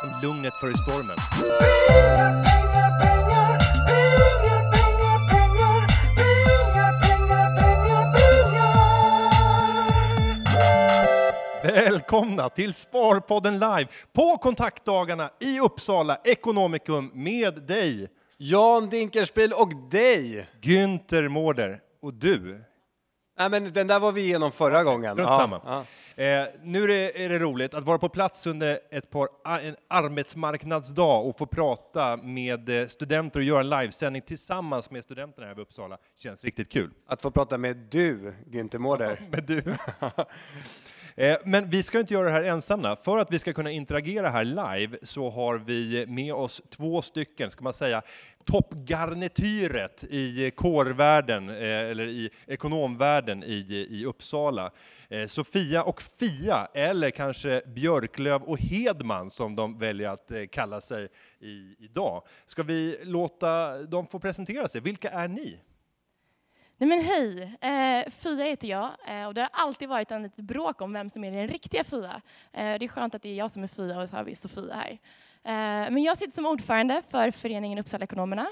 Som lugnet före stormen. Välkomna till Sparpodden Live på kontaktdagarna i Uppsala Ekonomikum med dig, Jan Dinkelspiel och dig! Günther Mårder. Och du, Nej, men den där var vi igenom förra gången. Ja, samma. ja. Eh, nu är det, är det roligt att vara på plats under ett par, en arbetsmarknadsdag och få prata med eh, studenter och göra en livesändning tillsammans med studenterna här vid Uppsala. Känns riktigt kul. Att få prata med du, Günther Mårder. Men du. Eh, Men vi ska inte göra det här ensamma. För att vi ska kunna interagera här live så har vi med oss två stycken, ska man säga, toppgarnityret i kårvärlden, eh, eller i ekonomvärlden i, i Uppsala. Eh, Sofia och Fia, eller kanske Björklöv och Hedman som de väljer att eh, kalla sig i, idag. Ska vi låta dem få presentera sig? Vilka är ni? Nej men hej, eh, Fia heter jag eh, och det har alltid varit en litet bråk om vem som är den riktiga Fia. Eh, det är skönt att det är jag som är Fia och så har vi Sofia här. Eh, men jag sitter som ordförande för föreningen Uppsala Ekonomerna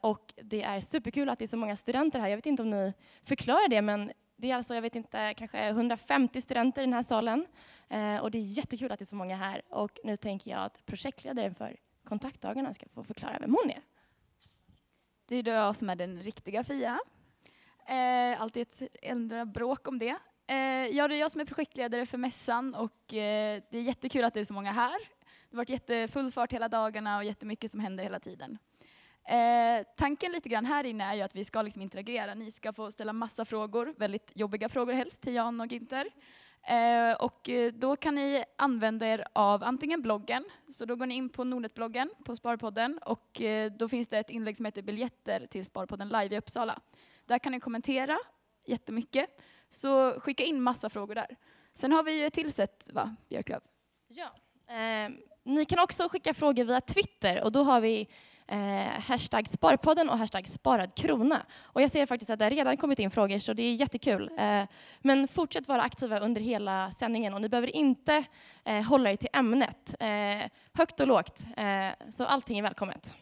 och det är superkul att det är så många studenter här. Jag vet inte om ni förklarar det men det är alltså, jag vet inte, kanske 150 studenter i den här salen eh, och det är jättekul att det är så många här och nu tänker jag att projektledaren för kontaktdagarna ska få förklara vem hon är. Det är då jag som är den riktiga Fia. Eh, alltid ett enda bråk om det. Eh, ja, det är jag som är projektledare för mässan och eh, det är jättekul att det är så många här. Det har varit jättefull fart hela dagarna och jättemycket som händer hela tiden. Eh, tanken lite grann här inne är ju att vi ska liksom interagera. Ni ska få ställa massa frågor, väldigt jobbiga frågor helst, till Jan och Ginter. Eh, och eh, då kan ni använda er av antingen bloggen, så då går ni in på Nordnet-bloggen på Sparpodden och eh, då finns det ett inlägg som heter biljetter till Sparpodden live i Uppsala. Där kan ni kommentera jättemycket, så skicka in massa frågor där. Sen har vi ju ett till sätt, va, Björklöv? Ja. Eh, ni kan också skicka frågor via Twitter och då har vi eh, hashtag Sparpodden och hashtag sparad krona. Och jag ser faktiskt att det redan kommit in frågor så det är jättekul. Eh, men fortsätt vara aktiva under hela sändningen och ni behöver inte eh, hålla er till ämnet. Eh, högt och lågt, eh, så allting är välkommet.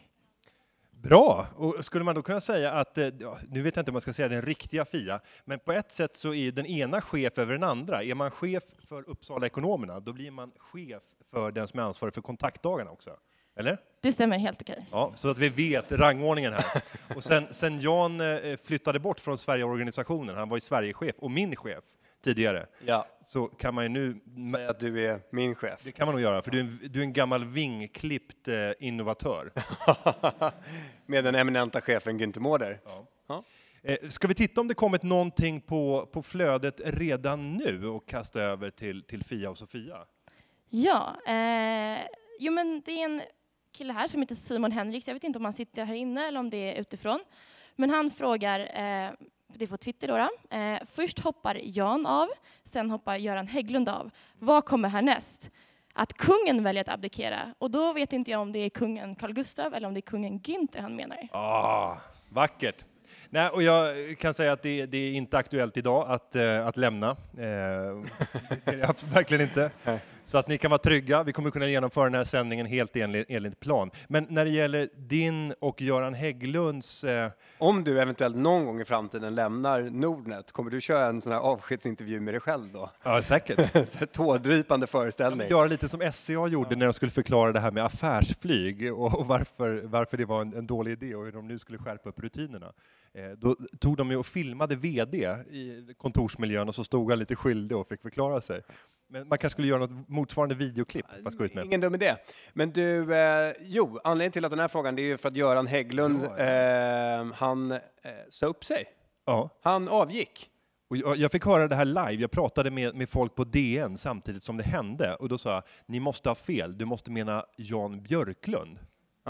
Bra! Och skulle man då kunna säga att, eh, ja, nu vet jag inte om man ska säga den riktiga Fia, men på ett sätt så är den ena chef över den andra. Är man chef för Uppsala Ekonomerna, då blir man chef för den som är ansvarig för kontaktdagarna också. Eller? Det stämmer helt okej. Ja, så att vi vet rangordningen här. Och sen, sen Jan eh, flyttade bort från Sverigeorganisationen, han var ju Sverigechef och min chef tidigare, Ja, så kan man ju nu säg att du är min chef. det kan man nog göra, för du är en, du är en gammal vingklippt eh, innovatör. Med den eminenta chefen Günther Mårder. Eh, Ska vi titta om det kommit någonting på, på flödet redan nu och kasta över till, till Fia och Sofia? Ja, eh, jo men det är en kille här som heter Simon Henriks. Jag vet inte om han sitter här inne eller om det är utifrån. Men han frågar, eh, det är på Twitter då, då. Eh, först hoppar Jan av, sen hoppar Göran Hägglund av. Vad kommer härnäst? Att kungen väljer att abdikera. Och då vet inte jag om det är kungen Carl Gustav eller om det är kungen Günther han menar. Ah, vackert! Nej, och jag kan säga att det, det är inte aktuellt idag att, eh, att lämna. Eh, verkligen inte. Så att ni kan vara trygga. Vi kommer kunna genomföra den här sändningen helt enligt, enligt plan. Men när det gäller din och Göran Hägglunds eh, Om du eventuellt någon gång i framtiden lämnar Nordnet, kommer du köra en sån här avskedsintervju med dig själv då? Ja, säkert. Tårdrypande föreställning. Göra lite som SCA gjorde när de skulle förklara det här med affärsflyg och, och varför, varför det var en, en dålig idé och hur de nu skulle skärpa upp rutinerna. Eh, då tog de ju och filmade VD i kontorsmiljön och så stod han lite skyldig och fick förklara sig. Men man kanske skulle göra något motsvarande videoklipp med. Ingen dum idé. Men du, eh, jo, anledningen till att den här frågan det är ju för att Göran Hägglund, eh, han eh, sa upp sig. Ja. Han avgick. Och jag, jag fick höra det här live, jag pratade med, med folk på DN samtidigt som det hände och då sa jag, ni måste ha fel, du måste mena Jan Björklund.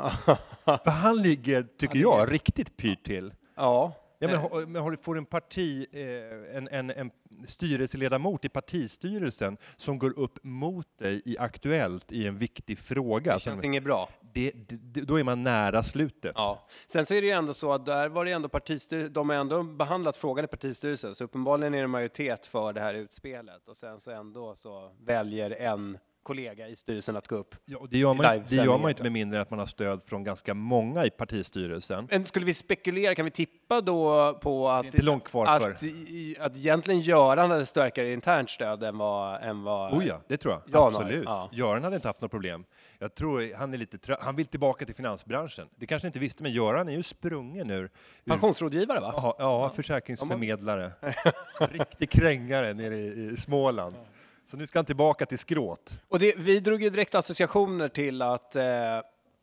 För han ligger, tycker jag, riktigt pyrt till. Ja. Ja, men, har- men får en parti, eh, en, en, en styrelseledamot i partistyrelsen som går upp mot dig i Aktuellt i en viktig fråga, Det känns som, inget bra. det, det, då är man nära slutet. Ja. Sen så är det ju ändå så att där var det ändå partistyrelsen, de har ändå behandlat frågan i partistyrelsen, så uppenbarligen är det majoritet för det här utspelet och sen så ändå så väljer en kollega i styrelsen att gå upp. Ja, och det gör man, det gör man inte med mindre än att man har stöd från ganska många i partistyrelsen. Men skulle vi spekulera, kan vi tippa då på Det är att, långt kvar för. att, att egentligen Göran hade starkare internt stöd än vad... Än vad Oh ja, det tror jag. Jan Absolut. ja. Göran hade inte haft något problem. Jag tror han är lite trött. Han vill tillbaka till finansbranschen. Det kanske inte visste, men Göran är ju sprungen ur... Pensionsrådgivare va? ja, ja, försäkringsförmedlare. Riktig krängare nere i, i Småland. Så nu ska han tillbaka till skråt. Och det, vi drog ju direkt associationer till att eh,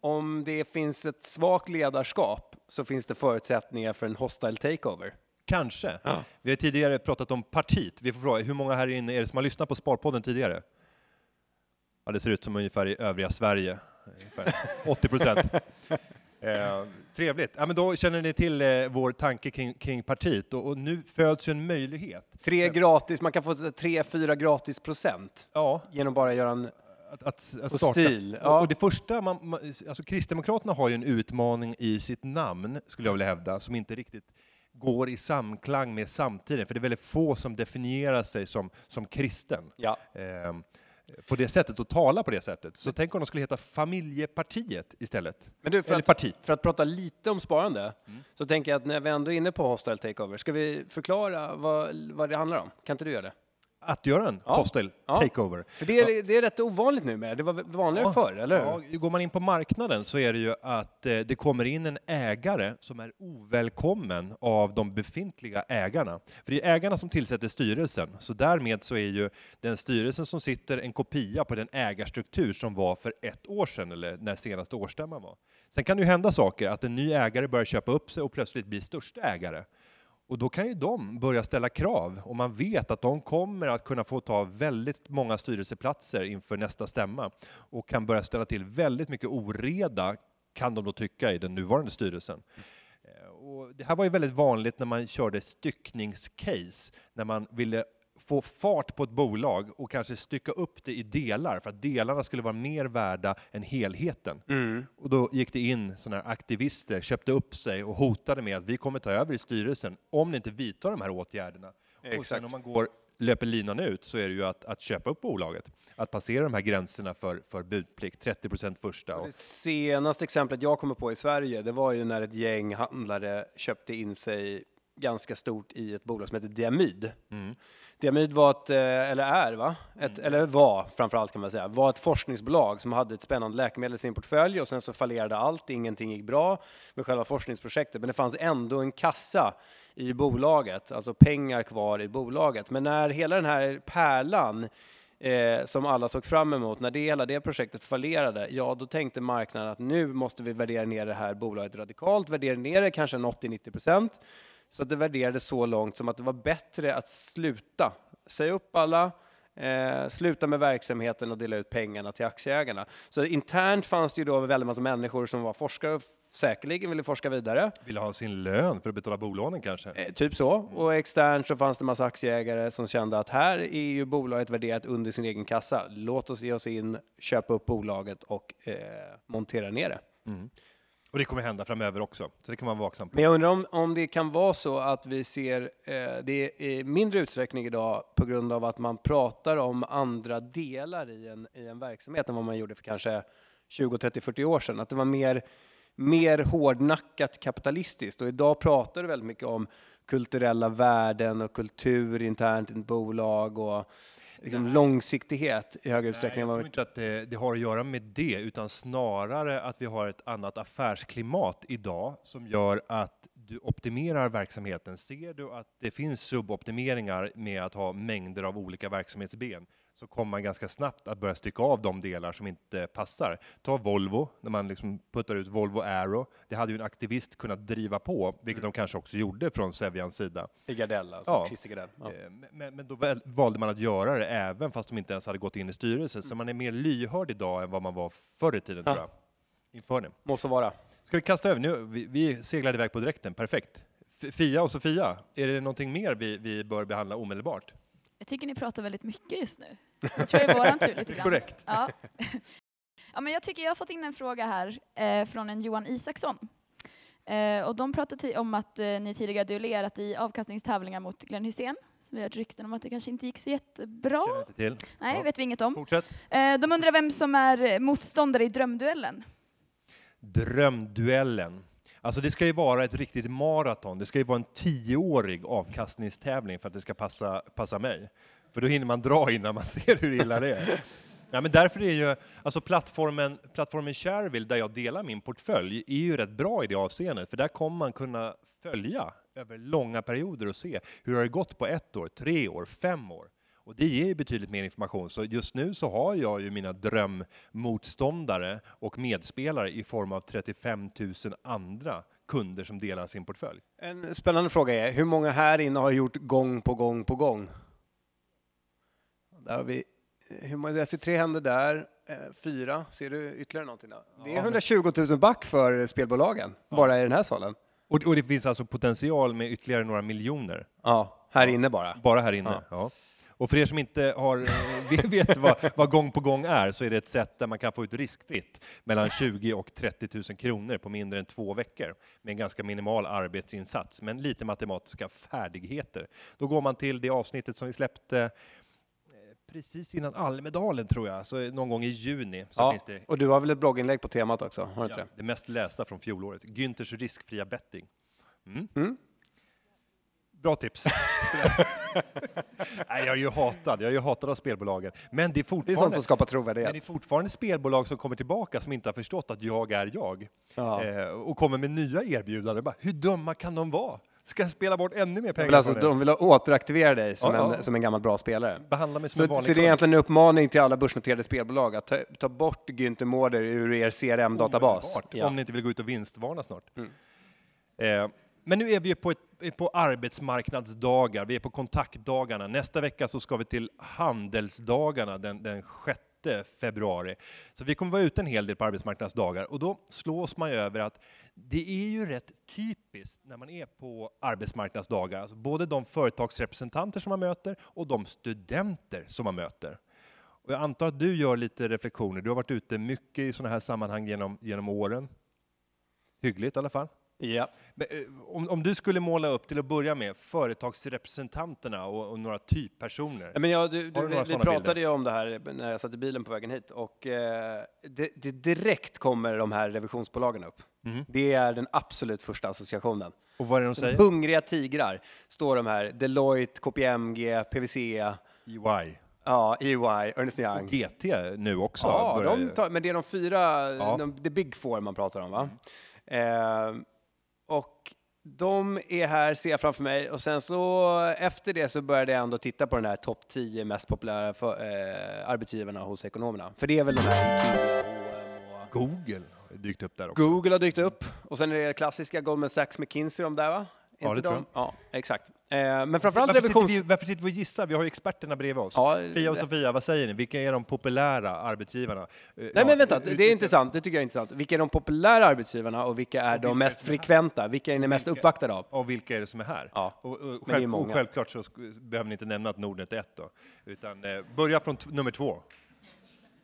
om det finns ett svagt ledarskap så finns det förutsättningar för en hostile takeover. Kanske. Vi har tidigare pratat om partiet. Vi får fråga, hur många här inne är det som har lyssnat på Sparpodden tidigare? Ja, det ser ut som ungefär i övriga Sverige. Ungefär 80 procent. Eh, trevligt. Ja, men då känner ni till eh, vår tanke kring, kring partiet och, och nu föds ju en möjlighet. Tre gratis, man kan få tre, fyra gratis procent Ja, genom bara göra en... att, att, att Och starta. stil, ja. Och det första, man, man, alltså Kristdemokraterna har ju en utmaning i sitt namn, skulle jag vilja hävda, som inte riktigt går i samklang med samtiden, för det är väldigt få som definierar sig som, som kristen. Ja. eh, på det sättet och tala på det sättet. Så tänk om de skulle heta Familjepartiet istället. Men du, för Eller att, partiet. för att prata lite om sparande så tänker jag att när vi ändå är inne på hostile takeover, ska vi förklara vad, vad det handlar om? Kan inte du göra det? Att göra en Ja. hostile Ja. takeover. För det är, det är rätt ovanligt nu med. Det var vanligare Ja. förr, eller hur? Ja, går man in på marknaden så är det ju att eh, det kommer in en ägare som är ovälkommen av de befintliga ägarna. För det är ägarna som tillsätter styrelsen, så därmed så är ju den styrelsen som sitter en kopia på den ägarstruktur som var för ett år sedan, eller när senaste årsstämman var. Sen kan det ju hända saker, att en ny ägare börjar köpa upp sig och plötsligt blir största ägare. Och då kan ju de börja ställa krav och man vet att de kommer att kunna få ta väldigt många styrelseplatser inför nästa stämma och kan börja ställa till väldigt mycket oreda, kan de då tycka, i den nuvarande styrelsen. Eh, och det här var ju väldigt vanligt när man körde styckningscase, när man ville få fart på ett bolag och kanske stycka upp det i delar för att delarna skulle vara mer värda än helheten. Mm. Och då gick det in sådana här aktivister, köpte upp sig och hotade med att vi kommer ta över i styrelsen om ni inte vidtar de här åtgärderna. Och sen Exakt. om man går, löper linan ut så är det ju att, att köpa upp bolaget. Att passera de här gränserna för, för budplikt, 30 procent första. Och, Det senaste exemplet jag kommer på i Sverige, det var ju när ett gäng handlare köpte in sig ganska stort i ett bolag som heter Diamyd. mm. Diamyd var ett, eh, eller är va? Ett, Eller var framförallt kan man säga, var ett forskningsbolag som hade ett spännande läkemedel i sin portfölj och sen så fallerade allt, ingenting gick bra med själva forskningsprojektet, men det fanns ändå en kassa i bolaget, alltså pengar kvar i bolaget. Men när hela den här pärlan eh, som alla såg fram emot, när det, hela det projektet fallerade, ja då tänkte marknaden att nu måste vi värdera ner det här bolaget radikalt, värdera ner det kanske en 80-90 procent. Så att det värderades så långt som att det var bättre att sluta, säga upp alla, eh, sluta med verksamheten och dela ut pengarna till aktieägarna. Så internt fanns det ju då en väldig massa människor som var forskare och säkerligen ville forska vidare. Ville ha sin lön för att betala bolånen kanske. Eh, typ så. Och externt så fanns det massa aktieägare som kände att här är ju bolaget värderat under sin egen kassa. Låt oss ge oss in, köpa upp bolaget och eh, montera ner det. Och det kommer hända framöver också, så det kan man vara vaksam på. Men jag undrar om, om det kan vara så att vi ser eh, det i mindre utsträckning idag på grund av att man pratar om andra delar i en, i en verksamhet än vad man gjorde för kanske 20, 30, 40 år sedan. Att det var mer, mer hårdnackat kapitalistiskt och idag pratar du väldigt mycket om kulturella värden och kultur internt i ett bolag och liksom långsiktighet i högre utsträckning. Nej, jag tror inte att det, det har att göra med det, utan snarare att vi har ett annat affärsklimat idag som gör att du optimerar verksamheten. Ser du att det finns suboptimeringar med att ha mängder av olika verksamhetsben så kommer man ganska snabbt att börja stycka av de delar som inte passar. Ta Volvo, när man liksom puttar ut Volvo Aero. Det hade ju en aktivist kunnat driva på, vilket de kanske också gjorde från Sevjans sida. I Gardell, alltså Ja. Christer Gardell. Ja. Eh, Men, men då valde man att göra det även fast de inte ens hade gått in i styrelsen. Så man är mer lyhörd idag än vad man var förr i tiden Ja. tror jag. Inför det. Måste vara. Ska vi kasta över nu? Vi, vi seglade iväg på direkten, perfekt. Fia och Sofia, är det någonting mer vi, vi bör behandla omedelbart? Jag tycker ni pratar väldigt mycket just nu. Jag tror det är våran tur lite grann. Korrekt. Ja. ja, men jag tycker jag har fått in en fråga här eh, från en Johan Isaksson. Eh, och de pratade om att eh, ni tidigare duellerat i avkastningstävlingar mot Glenn Hussein. Så vi har hört rykten om att det kanske inte gick så jättebra. Känner inte till. Nej, Ja. vet vi inget om. Fortsätt. Eh, de undrar vem som är motståndare i drömduellen. Drömduellen. Alltså det ska ju vara ett riktigt maraton. Det ska ju vara en tioårig avkastningstävling för att det ska passa, passa mig. För då hinner man dra innan man ser hur illa det är. Ja, men därför är ju alltså plattformen, plattformen Shareville, där jag delar min portfölj, är ju rätt bra i det avseendet, för där kommer man kunna följa över långa perioder och se hur det har gått på ett år, tre år, fem år. Och det ger ju betydligt mer information. Så just nu så har jag ju mina drömmotståndare och medspelare i form av 35 000 andra kunder som delar sin portfölj. En spännande fråga är, hur många här inne har gjort gång på gång på gång? Där har vi, hur många, jag ser tre händer där, eh, fyra, ser du ytterligare någonting? Där? Det är Ja. 120 000 back för spelbolagen, bara i den här salen. Och, och det finns alltså potential med ytterligare några miljoner, Ja, här inne bara. bara här inne. Ja. Ja. Och för er som inte har, eh, vet- vad, vad gång på gång är, så är det ett sätt där man kan få ut riskfritt mellan 20 och 30 000 kronor på mindre än två veckor med en ganska minimal arbetsinsats, men lite matematiska färdigheter. Då går man till det avsnittet som vi släppte eh, precis innan Almedalen, tror jag, så någon gång i juni. Så Ja, finns det och du har väl ett blogginlägg på temat också? Har du inte Ja, det? det mest lästa från fjolåret. Günthers riskfria betting. Mm. Mm. Bra tips. Nej, jag är ju hatad. Jag är ju hatad av spelbolagen. Men det är Det är sånt fortfarande, som skapar men trovärdighet. det är fortfarande spelbolag som kommer tillbaka som inte har förstått att jag är jag. Ja. Eh, och kommer med nya erbjudanden. Bara, hur dumma kan de vara? Ska spela bort ännu mer pengar vill, alltså, de vill återaktivera dig som, Ja, ja. En, som en gammal bra spelare. Behandla mig som Så, en så vanlig det är egentligen en uppmaning till alla börsnoterade spelbolag att ta, ta bort Günther Mårder ur er CRM-databas. Ja. Om ni inte vill gå ut och vinstvarna snart. Mm. Eh, men nu är vi på, ett, på arbetsmarknadsdagar, vi är på kontaktdagarna. Nästa vecka så ska vi till handelsdagarna den, den 6 februari. Så vi kommer vara ute en hel del på arbetsmarknadsdagar och då slås man ju över att det är ju rätt typiskt när man är på arbetsmarknadsdagar, alltså både de företagsrepresentanter som man möter och de studenter som man möter. Och jag antar att du gör lite reflektioner. Du har varit ute mycket i sådana här sammanhang genom, genom åren. Hyggligt i alla fall. Ja. Eh, om, om du skulle måla upp till att börja med företagsrepresentanterna och, och några typpersoner. Men jag, du, du, vi, vi pratade bilder? ju om det här när jag satt i bilen på vägen hit och eh, det, det direkt kommer de här revisionsbolagen upp. Mhm. Det är den absolut första associationen. Och vad är det de säger? Hungriga tigrar står de här. Deloitte, KPMG, PwC, EY. ja, EY, Ernst Och Young. GT nu också. Ja, de tar, men det är de fyra, Ja. de, the big four man pratar om va? Eh, och de är här, ser jag framför mig, och sen så efter det så började jag ändå titta på den här topp 10 mest populära för, eh, arbetsgivarna hos ekonomerna. För det är väl de här IKEA, och Google har dykt upp där också. Google har dykt upp. Och sen är det klassiska Goldman Sachs, McKinsey, de där va? Ja, Inte det tror de? Ja, exakt. Eh, men framförallt Varför sitter, revisions... vi, varför sitter vi och gissar? Vi har ju experterna bredvid oss. Ja, Fia och. Sofia, vad säger ni? Vilka är de populära arbetsgivarna? Nej ja, men vänta, det är intressant. Det tycker jag är intressant. Vilka är de populära arbetsgivarna och vilka är vilka de mest är frekventa? Vilka är ni mest Vilka- uppvaktade av? Och vilka är det som är här? Ja, Och, och, själv, och självklart så behöver ni inte nämna att Nordnet är ett då, utan eh, börja från nummer två.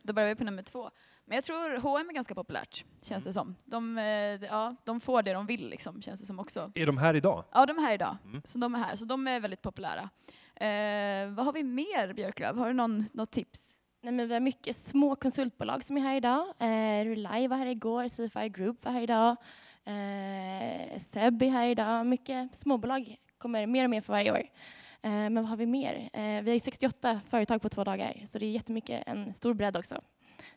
Då börjar vi på nummer två. Men jag tror H&M är ganska populärt, känns det som. De, eh, ja, de får det de vill, liksom, känns det som också. Är de här idag? Ja, de är här idag. Mm. Så de är här, så de är väldigt populära. Eh, vad har vi mer, Björklöv? Har du någon, något tips? Nej, men vi har mycket små konsultbolag som är här idag. Eh, Rely var här igår, CFI Group var här idag. Eh, Seb är här idag. Mycket småbolag kommer mer och mer för varje år. Eh, men vad har vi mer? Eh, vi har ju 68 företag på två dagar, så det är jättemycket, en stor bredd också.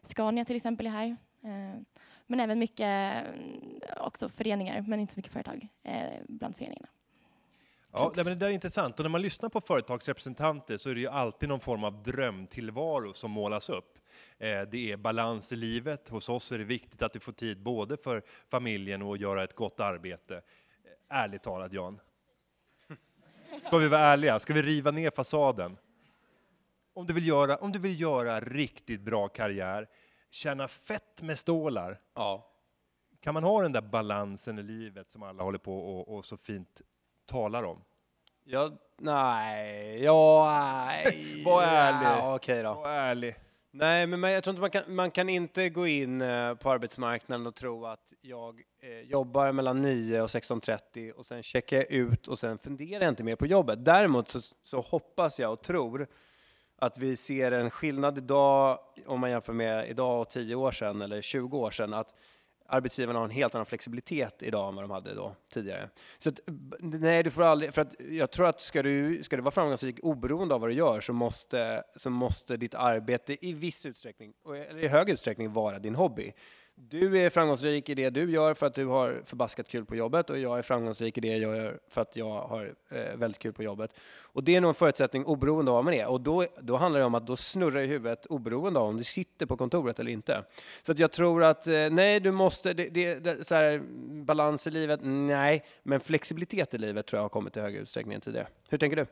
Scania till exempel är här. Eh, men även mycket mm, också föreningar, men inte så mycket företag eh, bland föreningarna. Ja, men det där är intressant. Och när man lyssnar på företagsrepresentanter så är det ju alltid någon form av drömtillvaro som målas upp. Eh, det är balans i livet. Hos oss är det viktigt att du får tid både för familjen och att göra ett gott arbete. Eh, ärligt talat, Jan. Ska vi vara ärliga? Ska vi riva ner fasaden? Om du vill göra, om du vill göra riktigt bra karriär, tjäna fett med stålar, Ja. kan man ha den där balansen i livet som alla håller på och, och så fint talar om? Ja, nej, ja, nej. Var ärlig. Ja, Okej då. Var ärlig. Nej, men man- jag tror inte man kan, man kan inte gå in eh, på arbetsmarknaden och tro att jag eh, jobbar mellan 9 och 16.30 och sen checkar jag ut och sen funderar jag inte mer på jobbet. Däremot så, så hoppas jag och tror att vi ser en skillnad idag, om man jämför med idag och 10 år sedan eller 20 år sedan, att arbetsgivarna har en helt annan flexibilitet idag än vad de hade då tidigare. Så att, nej, du får aldrig, för att jag tror att ska du, ska du vara framgångsrik oberoende av vad du gör så måste, så måste ditt arbete i viss utsträckning, eller i hög utsträckning, vara din hobby. Du är framgångsrik i det du gör för att du har förbaskat kul på jobbet och jag är framgångsrik i det jag gör för att jag har eh, väldigt kul på jobbet. Och det är nog en förutsättning oberoende av vad man är. Och då, då handlar det om att då snurrar i huvudet oberoende av om du sitter på kontoret eller inte. Så att jag tror att eh, nej, du måste, det, det, det, så här, balans i livet, nej, men flexibilitet i livet tror jag har kommit i högre utsträckning än tidigare. Hur tänker du?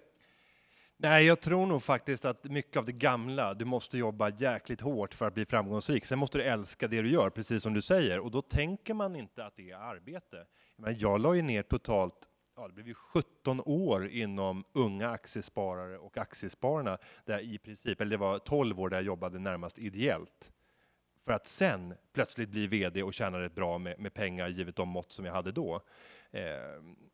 Nej, jag tror nog faktiskt att mycket av det gamla, du måste jobba jäkligt hårt för att bli framgångsrik. Sen måste du älska det du gör, precis som du säger. Och då tänker man inte att det är arbete. Men jag la ju ner totalt, ja det blev ju 17 år inom unga aktiesparare och aktiespararna, där i princip, eller det var 12 år där jag jobbade närmast ideellt. För att sen plötsligt bli VD och tjäna rätt bra med, med pengar givet de mått som jag hade då. Eh,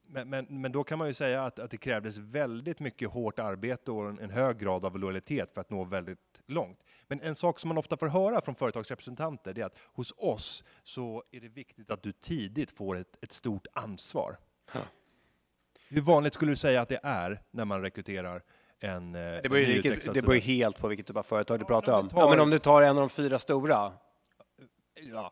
men, men, men då kan man ju säga att, att det krävdes väldigt mycket hårt arbete och en, en hög grad av lojalitet för att nå väldigt långt. Men en sak som man ofta får höra från företagsrepresentanter det är att hos oss så är det viktigt att du tidigt får ett, ett stort ansvar. Hur vanligt skulle du säga att det är när man rekryterar en, eh, Det beror ju, vilket, det beror helt på vilket typ av företag du pratar om. tar- Ja, men om du tar en av de fyra stora,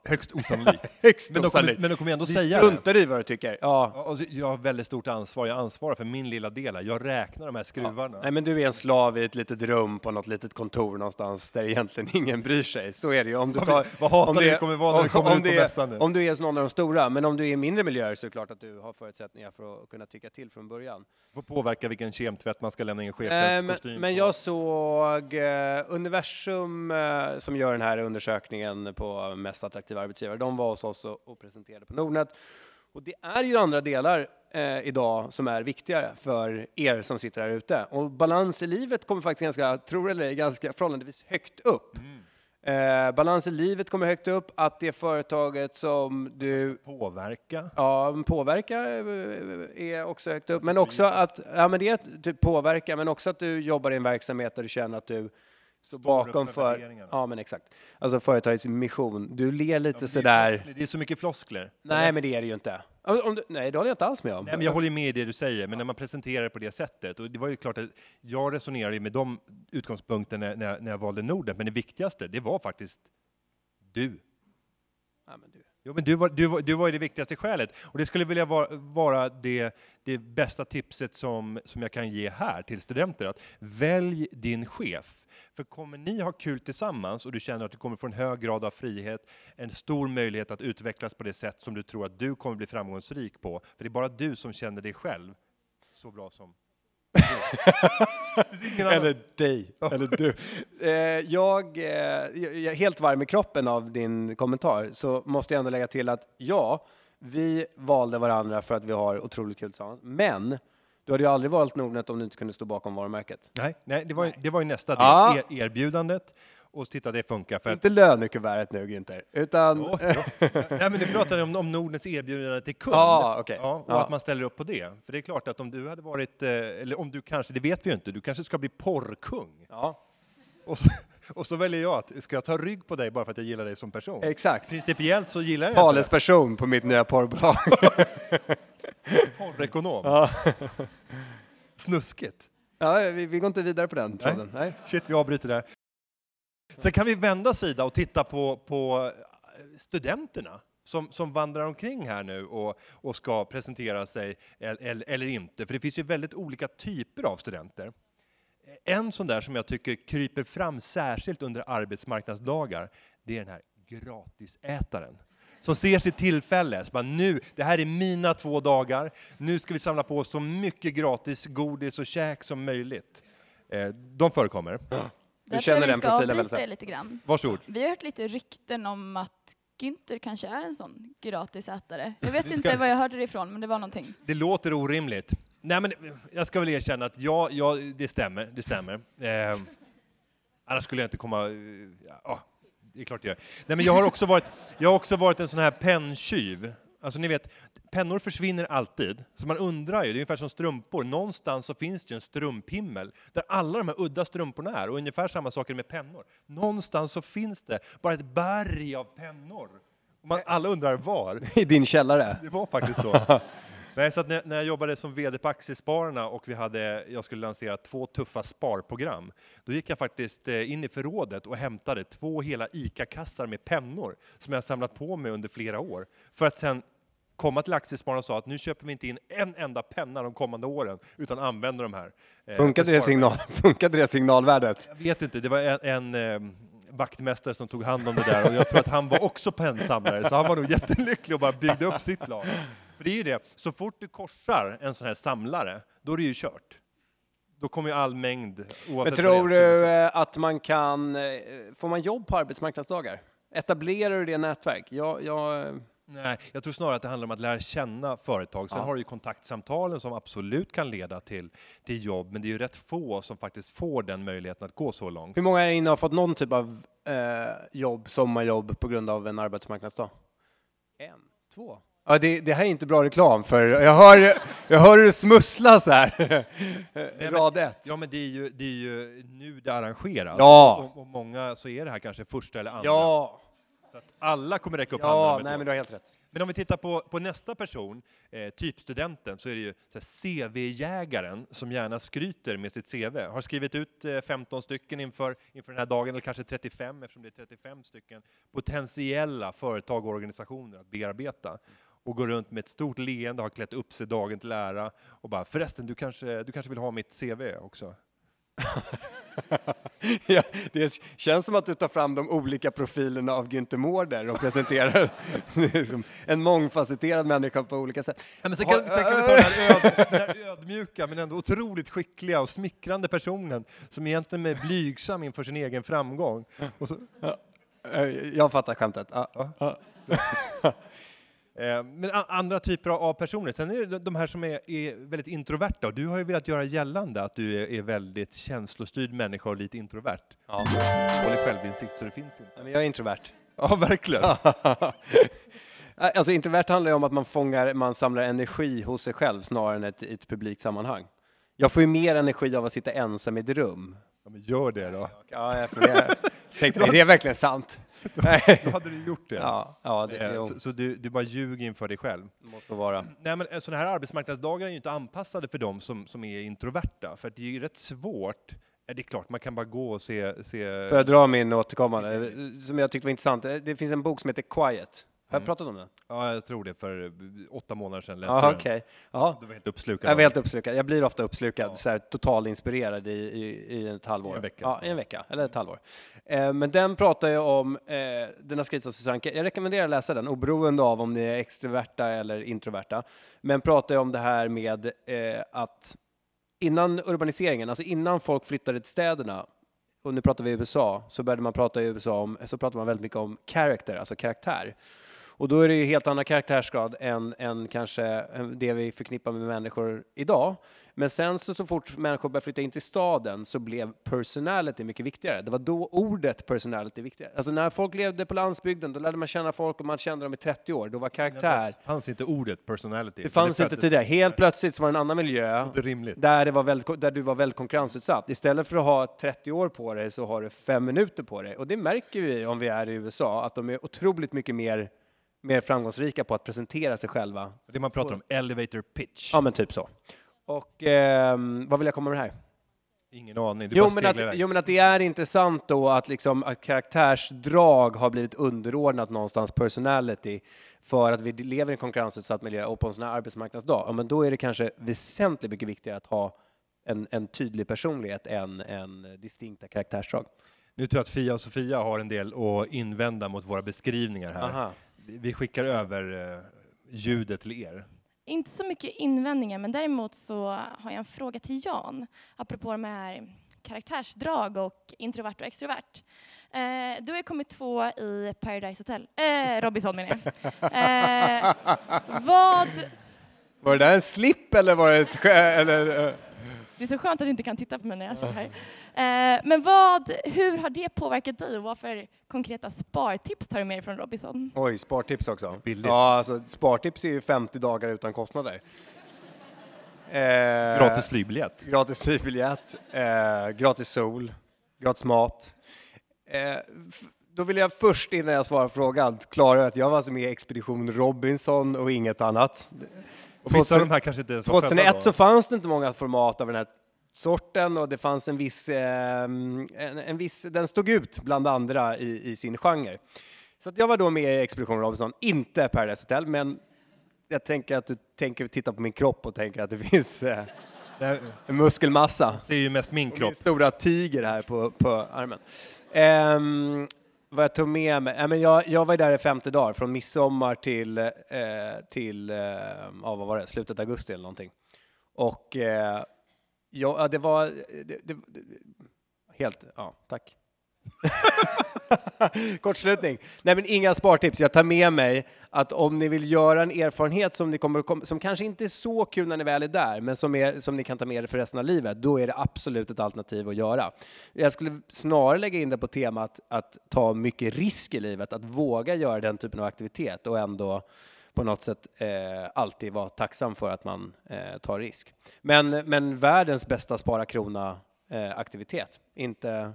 Högst osannolikt. högst men, de kommer, men de kommer ändå Vi säga det. struntar i vad du tycker. Ja. Ja, alltså, jag har väldigt stort ansvar. Jag ansvarar för min lilla del. här. Jag räknar de här skruvarna. Nej, men du är en slav i ett litet rum på något litet kontor någonstans där egentligen ingen bryr sig. Så är det ju. Om du tar, vi- vad om vi kommer vara när vi kommer om ut på det mässan nu. Om du är någon av de stora, men om du är i mindre miljöer så är det klart att du har förutsättningar för att kunna tycka till från början. får påverka vilken kemtvätt man ska lämna in chefens men, kostym men på. jag såg eh, Universum eh, som gör den här undersökningen på mest attraktiva arbetsgivare. De var hos oss och, och presenterade på Nordnet. Och det är ju andra delar eh, idag som är viktigare för er som sitter här ute. Och balans i livet kommer faktiskt ganska, tror eller ej, ganska förhållandevis högt upp. Eh, balans i livet kommer högt upp, att det företaget som du Påverka. Ja, påverka eh, är också högt upp. Men också att, ja men det är typ påverka, men också att du jobbar i en verksamhet där du känner att du står bakom för ja men exakt. Alltså företagets mission. Du ler Ja, lite men det är sådär. floskler. Det är så mycket floskler. Nej, men det är det ju inte. Om, du, nej, det håller jag inte alls med om. Nej, men jag håller med i det du säger, men när man presenterar det på det sättet, och det var ju klart att jag resonerade med de utgångspunkterna när, när, när jag valde Norden, men det viktigaste, det var faktiskt du. Ja, men du. Jo, men du var, du, var, du var ju det viktigaste skälet. Och det skulle vilja vara, vara det, det bästa tipset som, som jag kan ge här till studenter. Att välj din chef. För kommer ni ha kul tillsammans och du känner att du kommer få en hög grad av frihet, en stor möjlighet att utvecklas på det sätt som du tror att du kommer bli framgångsrik på. För det är bara du som känner dig själv så bra som. Eller dig, eller du. Eh, jag, eh, jag är helt varm i kroppen av din kommentar, så måste jag ändå lägga till att ja, vi valde varandra för att vi har otroligt kul tillsammans. Men du hade ju aldrig valt Nordnet om du inte kunde stå bakom varumärket. Nej, nej, det var, ju- det var ju nästa del, Ja. er, erbjudandet. Och titta, det funkar. För att, Inte lönekuvertet nu Günther, utan... Jo, jo. Nej, men du pratade om, om Nordnets erbjudande till kund. Ja, okej. Ja, och Ja. att man ställer upp på det. För det är klart att om du hade varit, eh, eller om du kanske, det vet vi ju inte, du kanske ska bli porrkung. Ja, Och så, och så väljer jag att, ska jag ta rygg på dig bara för att jag gillar dig som person? exakt. Principiellt så gillar jag Talesperson på mitt nya porrbolag. porrekonom. ja. Snuskigt. ja, vi, vi går inte vidare på den tråden. Nej. Shit, vi avbryter där. Sen kan vi vända sida och titta på, på studenterna som, som vandrar omkring här nu och, och ska presentera sig eller, eller inte. För det finns ju väldigt olika typer av studenter. En sån där som jag tycker kryper fram särskilt under arbetsmarknadsdagar, det är den här gratisätaren. Som ser sitt tillfälle, så bara nu, det här är mina två dagar, nu ska vi samla på oss så mycket gratis godis och käk som möjligt. Eh, de förekommer. Där tror känner jag vi den ska profilen väldigt avbryta väl. lite grann. Varsågod. Vi har hört lite rykten om att Günther kanske är en sån gratisätare. Jag vet ska- inte var jag hörde det ifrån, men det var någonting. Det låter orimligt. Nej, men jag ska väl erkänna att ja, ja det stämmer. Det stämmer. Eh, Annars skulle jag inte komma... eh, Ja, det är klart jag gör. Nej, men jag har också varit, jag har också varit en sån här penntjuv. Alltså ni vet, pennor försvinner alltid, så man undrar ju, det är ungefär som strumpor, någonstans så finns det en strumphimmel där alla de här udda strumporna är, och ungefär samma saker med pennor. Någonstans så finns det bara ett berg av pennor. Man, alla undrar var. I din källare? Det var faktiskt så. Nej, så när, när jag jobbade som VD på Aktiespararna och vi hade, jag skulle lansera två tuffa sparprogram, då gick jag faktiskt eh, in i förrådet och hämtade två hela ICA-kassar med pennor som jag samlat på mig under flera år. För att sen komma till Aktiespararna och sa att nu köper vi inte in en enda penna de kommande åren, utan använder de här. eh, Funkade det, signal, funkade det signalvärdet? Jag vet inte, det var en, en eh, vaktmästare som tog hand om det där och jag tror att han var också pennsamlare, så han var nog jättelycklig och bara byggde upp sitt lag. För det är ju det, så fort du korsar en sån här samlare, då är det ju kört. Då kommer ju all mängd, Men tror du eh, att man kan, eh, får man jobb på arbetsmarknadsdagar? Etablerar du det nätverk? Jag, jag, eh, Nej, jag tror snarare att det handlar om att lära känna företag. Sen Ja. har du ju kontaktsamtalen som absolut kan leda till, till jobb, men det är ju rätt få som faktiskt får den möjligheten att gå så långt. hur många här inne har fått någon typ av eh, jobb, sommarjobb på grund av en arbetsmarknadsdag? En, två. Ja, det, det här är inte bra reklam för jag hör, jag hör hur det smusslas här. Rad ett. Ja, men det är ju, det är ju nu det arrangeras. Ja. Och, och många så är det här kanske första eller andra. Ja, Så att alla kommer räcka upp ja handen. nej men du har helt rätt. Men om vi tittar på, på nästa person, eh, typstudenten, så är det ju CV-jägaren som gärna skryter med sitt CV. Har skrivit ut eh, 15 stycken inför, inför den här dagen, eller kanske 35 eftersom det är 35 stycken potentiella företag och organisationer att bearbeta. Och går runt med ett stort leende, har klätt upp sig dagen till ära och bara förresten, du kanske, du kanske vill ha mitt CV också? Ja, det känns som att du tar fram de olika profilerna av Günther Mårder och presenterar en mångfacetterad människa på olika sätt. Ja, men sen, kan, sen kan vi ta den här, öd, den här ödmjuka men ändå otroligt skickliga och smickrande personen som egentligen är blygsam inför sin egen framgång. Och så, Eh, Jag fattar skämtet. Ja. Ja. Eh, men andra typer av- personer. Sen är det de- här som är, är väldigt introverta och du har ju velat göra gällande att du är, är väldigt känslostyrd människa och lite introvert. Ja. Dålig självinsikt så det finns inte. Men Jag är introvert. Ja, verkligen. Alltså introvert handlar ju om att man fångar, man samlar energi hos sig själv snarare än ett, i ett publikt sammanhang. Jag får ju mer energi av att sitta ensam i ett rum. Ja, men gör det då. Ja, jag funderar. Tänkte, är det verkligen sant? Nej. Då hade du gjort det. Ja, ja det, Eh, jo, Så, så du, du bara ljuger inför dig själv. måste vara. Nej, men sådana här arbetsmarknadsdagar är ju inte anpassade för dem som, som är introverta, för det är ju rätt svårt. Ja, det är klart, man kan bara gå och se... se Får jag dra min återkommande, som jag tyckte var intressant? Det finns en bok som heter Quiet. Har jag Mm. pratat om den? Ja, jag tror det, för åtta månader sedan läste Ja, jag den. okej. Ja, Du var helt uppslukad. jag var helt den. uppslukad. Jag blir ofta uppslukad, Ja. så här, totalinspirerad i, i, i ett halvår. I en vecka. Ja, i en vecka, eller ett halvår. Eh, men den pratar ju om, eh, den har skrivits av Susanne Jag rekommenderar att läsa den, oberoende av om ni är extroverta eller introverta. Men pratar ju om det här med eh, att innan urbaniseringen, alltså innan folk flyttade till städerna, och nu pratar vi i USA, så började man prata i USA om, så pratar man väldigt mycket om character, alltså karaktär. Och då är det ju helt andra karaktärsgrad än, än kanske än det vi förknippar med människor idag. Men sen så, så fort människor började flytta in till staden så blev personality mycket viktigare. Det var då ordet personality viktigare. Alltså när folk levde på landsbygden, då lärde man känna folk och man kände dem i 30 år. Då var karaktär, Det fanns inte ordet personality. det fanns inte tidigare. Helt plötsligt var det en annan miljö. Det är rimligt. Där, det var väldigt, där du var väldigt konkurrensutsatt. Istället för att ha 30 år på dig så har du fem minuter på dig. Och det märker vi om vi är i USA, att de är otroligt mycket mer, mer framgångsrika på att presentera sig själva. Det man pratar om, elevator pitch. Ja, men typ så. Och ehm, vad vill jag komma med här? Ingen aning. Du Jo bara men, att, iväg. jo men att det är intressant då att, liksom, att karaktärsdrag har blivit underordnat någonstans personality för att vi lever i en konkurrensutsatt miljö och på en sån här arbetsmarknadsdag, ja, men då är det kanske väsentligt mycket viktigare att ha en, en tydlig personlighet än, än distinkta karaktärsdrag. Nu tror jag att Fia och Sofia har en del att invända mot våra beskrivningar här. Aha. Vi skickar över eh, ljudet till er. Inte så mycket invändningar, men däremot så har jag en fråga till Jan, apropå de här karaktärsdrag och introvert och extrovert. Eh, du har kommit två i Paradise Hotel, eh, Robinson menar jag. Eh, vad, Var det där en slip eller var det ett eller, eh, det är så skönt att du inte kan titta på mig när jag sitter här. Eh, men vad, hur har det påverkat dig och vad för konkreta spartips tar du med dig från Robinson? Oj, spartips också. Billigt. Ja, alltså spartips är ju 50 dagar utan kostnader. Eh, Gratis flygbiljett. Gratis flygbiljett, eh, gratis sol, gratis mat. Eh, då vill jag först innan jag svarar på frågan klargöra att jag var alltså med i Expedition Robinson och inget annat. Och vissa av de här kanske inte ens var födda 2001 då. så fanns det inte många format av den här sorten och det fanns en viss, eh, en, en viss den stod ut bland andra i, i sin genre. Så att jag var då med i Expedition Robinson, inte Paradise Hotel, men jag tänker att du tänker titta på min kropp och tänker att det finns eh, Det muskelmassa. det är ju mest min kropp. Min stora tiger här på, på armen. Ehm, vad jag tog med mig? Ja, men jag, jag var där i 50 dagar, från midsommar till, eh, till eh, ja, vad var det, slutet av augusti eller någonting. Och eh, ja, det var... Det, det, det, helt... Ja, tack. Kortslutning. Nej, men inga spartips. Jag tar med mig att om ni vill göra en erfarenhet som, ni kommer, som kanske inte är så kul när ni väl är där, men som, är, som ni kan ta med er för resten av livet, då är det absolut ett alternativ att göra. Jag skulle snarare lägga in det på temat att ta mycket risk i livet, att våga göra den typen av aktivitet och ändå på något sätt eh, alltid vara tacksam för att man eh, tar risk. Men, men världens bästa spara krona-aktivitet. Eh, inte...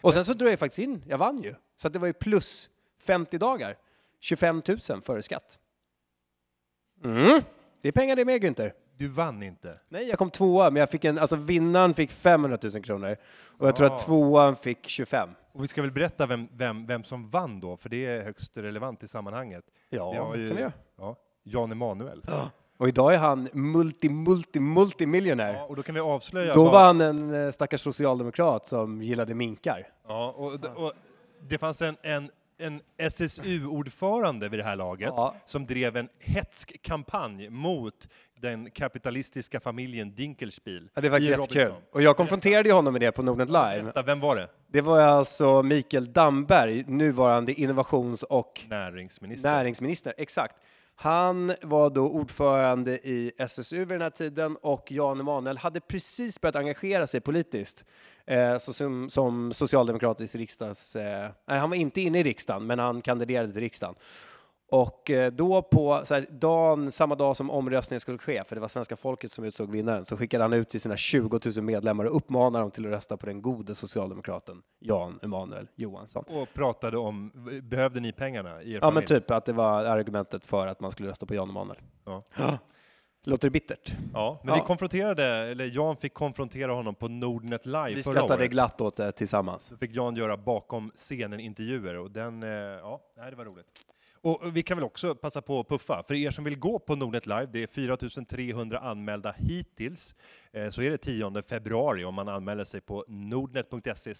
Och sen så drog jag faktiskt in, jag vann ju. Så det var ju plus 50 dagar. 25 000 före skatt. Mm. Det är pengar det med Günther. Du vann inte. Nej, jag kom tvåa, men jag fick en, alltså vinnaren fick 500 000 kronor. Och jag tror Ah. att tvåan fick 25. Och vi ska väl berätta vem, vem, vem som vann då, för det är högst relevant i sammanhanget. Ja, det kan vi göra. Ja, Jan Emanuel. Och idag är han multi, multi, multimiljonär. Ja, och då kan vi avslöja... Då vad- var han en eh, stackars socialdemokrat som gillade minkar. Ja, och, och det fanns en, en, en SSU-ordförande vid det här laget Ja. som drev en hetsk kampanj mot den kapitalistiska familjen Dinkelspiel. Ja, det var i jättekul. Och jag konfronterade honom med det på Nordnet Live. Berätta, Vem var det? Det var alltså Mikael Damberg, nuvarande innovations och Näringsminister. näringsminister. Exakt. Han var då ordförande i SSU vid den här tiden och Jan Emanuel hade precis börjat engagera sig politiskt eh, som, som socialdemokratisk riksdags... Eh, nej, han var inte inne i riksdagen, men han kandiderade till riksdagen. Och eh, då på så här, dagen, samma dag som omröstningen skulle ske, för det var svenska folket som utsåg vinnaren, så skickade han ut till sina 20 000 medlemmar och uppmanade dem till att rösta på den gode socialdemokraten Jan Emanuel Johansson. Och pratade om, behövde ni pengarna i er Ja, familj? men typ att det var argumentet för att man skulle rösta på Jan Emanuel. Ja. Låter det bittert? Ja, men Ja. vi konfronterade, eller Jan fick konfrontera honom på Nordnet Live Vi förra skrattade året. glatt åt det tillsammans. Så fick Jan göra bakom scenen-intervjuer och den, eh, ja, nej, det var roligt. Och vi kan väl också passa på att puffa, för er som vill gå på Nordnet Live, det är 4300 anmälda hittills, eh, så är det 10 februari om man anmäler sig på nordnet.se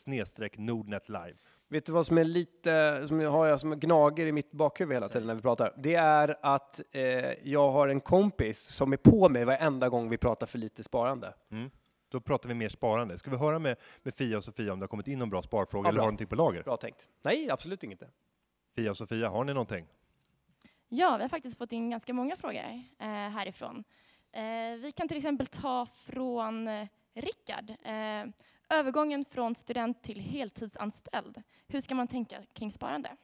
nordnetlive. Vet du vad som är lite, som jag har jag som gnager i mitt bakhuvud hela tiden när vi pratar? Det är att eh, jag har en kompis som är på mig varenda gång vi pratar för lite sparande. Då pratar vi mer sparande. Ska vi höra med, med Fia och Sofia om det har kommit in någon bra sparfråga Ja, eller bra. har någonting på lager? Bra tänkt. Nej, absolut inget. Fia och Sofia, har ni någonting? Ja, vi har faktiskt fått in ganska många frågor eh, härifrån. Eh, vi kan till exempel ta från eh, Rickard. Eh, övergången från student till heltidsanställd. Hur ska man tänka kring sparande?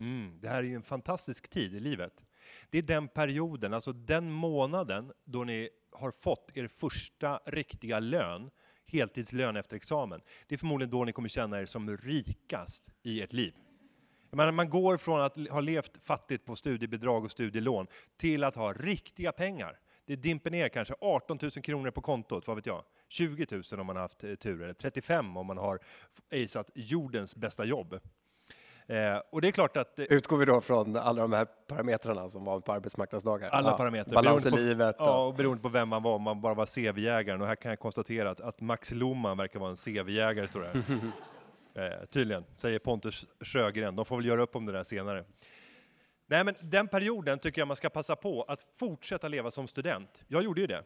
Mm, det här är ju en fantastisk tid i livet. Det är den perioden, alltså den månaden då ni har fått er första riktiga lön, heltidslön efter examen. Det är förmodligen då ni kommer känna er som rikast i ert liv. Menar, man går från att ha levt fattigt på studiebidrag och studielån till att ha riktiga pengar. Det dimper ner kanske 18 000 kronor på kontot, vad vet jag? 20 000 om man har haft eh, tur, eller 35 om man har aceat jordens bästa jobb. Eh, och det är klart att eh, Utgår vi då från alla de här parametrarna som var på arbetsmarknadsdagar? Alla Ja, parametrar. Balans i livet. Ja, och- och beroende på vem man var, om man bara var CV-jägaren. Och här kan jag konstatera att, att Max Loman verkar vara en CV-jägare, står det här. eh, tydligen, säger Pontus Sjögren. De får väl göra upp om det där senare. Nej, men den perioden tycker jag man ska passa på att fortsätta leva som student. Jag gjorde ju det.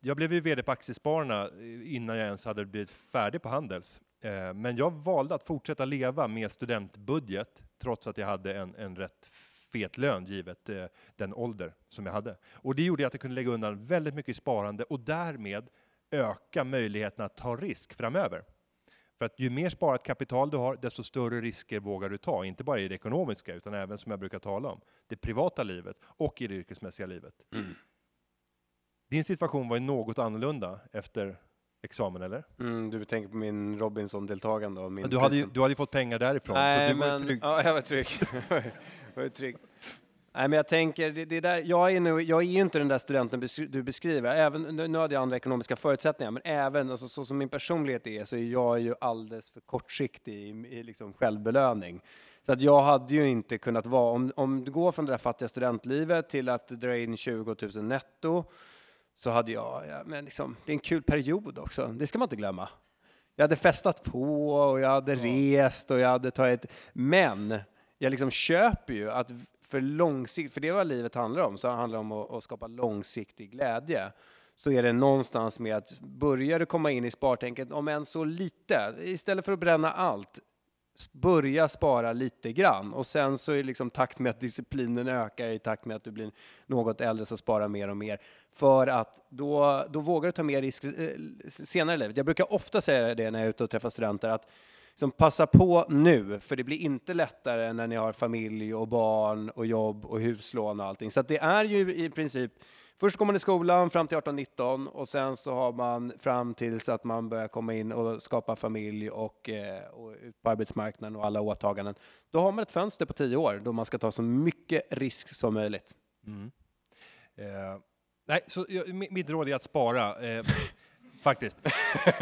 Jag blev ju VD på Aktiespararna eh, innan jag ens hade blivit färdig på Handels. Eh, Men jag valde att fortsätta leva med studentbudget, trots att jag hade en, en rätt fet lön givet eh, den ålder som jag hade. Och det gjorde att jag kunde lägga undan väldigt mycket i sparande och därmed öka möjligheten att ta risk framöver. För att ju mer sparat kapital du har, desto större risker vågar du ta. Inte bara i det ekonomiska, utan även som jag brukar tala om, det privata livet och i det yrkesmässiga livet. Din situation var ju något annorlunda efter examen, eller? Mm, du tänker på min Robinson-deltagande Du hade, ju, du hade ju fått pengar därifrån, Nej, så du var men, trygg. Ja, jag var trygg. jag var trygg. Nej, men jag tänker, det, det där, jag, är nu, jag är ju inte den där studenten du beskriver. Även, nu, nu hade jag andra ekonomiska förutsättningar, men även alltså, så som min personlighet är så är jag ju alldeles för kortsiktig i, i liksom självbelöning. Så att jag hade ju inte kunnat vara, om, om du går från det där fattiga studentlivet till att dra in 20 000 netto, så hade jag, ja, men liksom, det är en kul period också, det ska man inte glömma. Jag hade festat på och jag hade rest och jag hade tagit, men jag liksom köper ju att för långsikt, för det är vad livet handlar om, så handlar det om att, att skapa långsiktig glädje. Så är det någonstans med att börja du komma in i spartänket, om än så lite, istället för att bränna allt, börja spara lite grann och sen så är det liksom takt med att disciplinen ökar i takt med att du blir något äldre så spara mer och mer för att då, då vågar du ta mer risker eh, senare i livet. Jag brukar ofta säga det när jag är ute och träffar studenter att liksom passa på nu, för det blir inte lättare när ni har familj och barn och jobb och huslån och allting. Så att det är ju i princip Först går man i skolan fram till 18-19 och sen så har man fram tills att man börjar komma in och skapa familj och, eh, och ut på arbetsmarknaden och alla åtaganden. Då har man ett fönster på 10 år då man ska ta så mycket risk som möjligt. Mm. Eh, nej, så jag, mitt råd är att spara. Eh, faktiskt.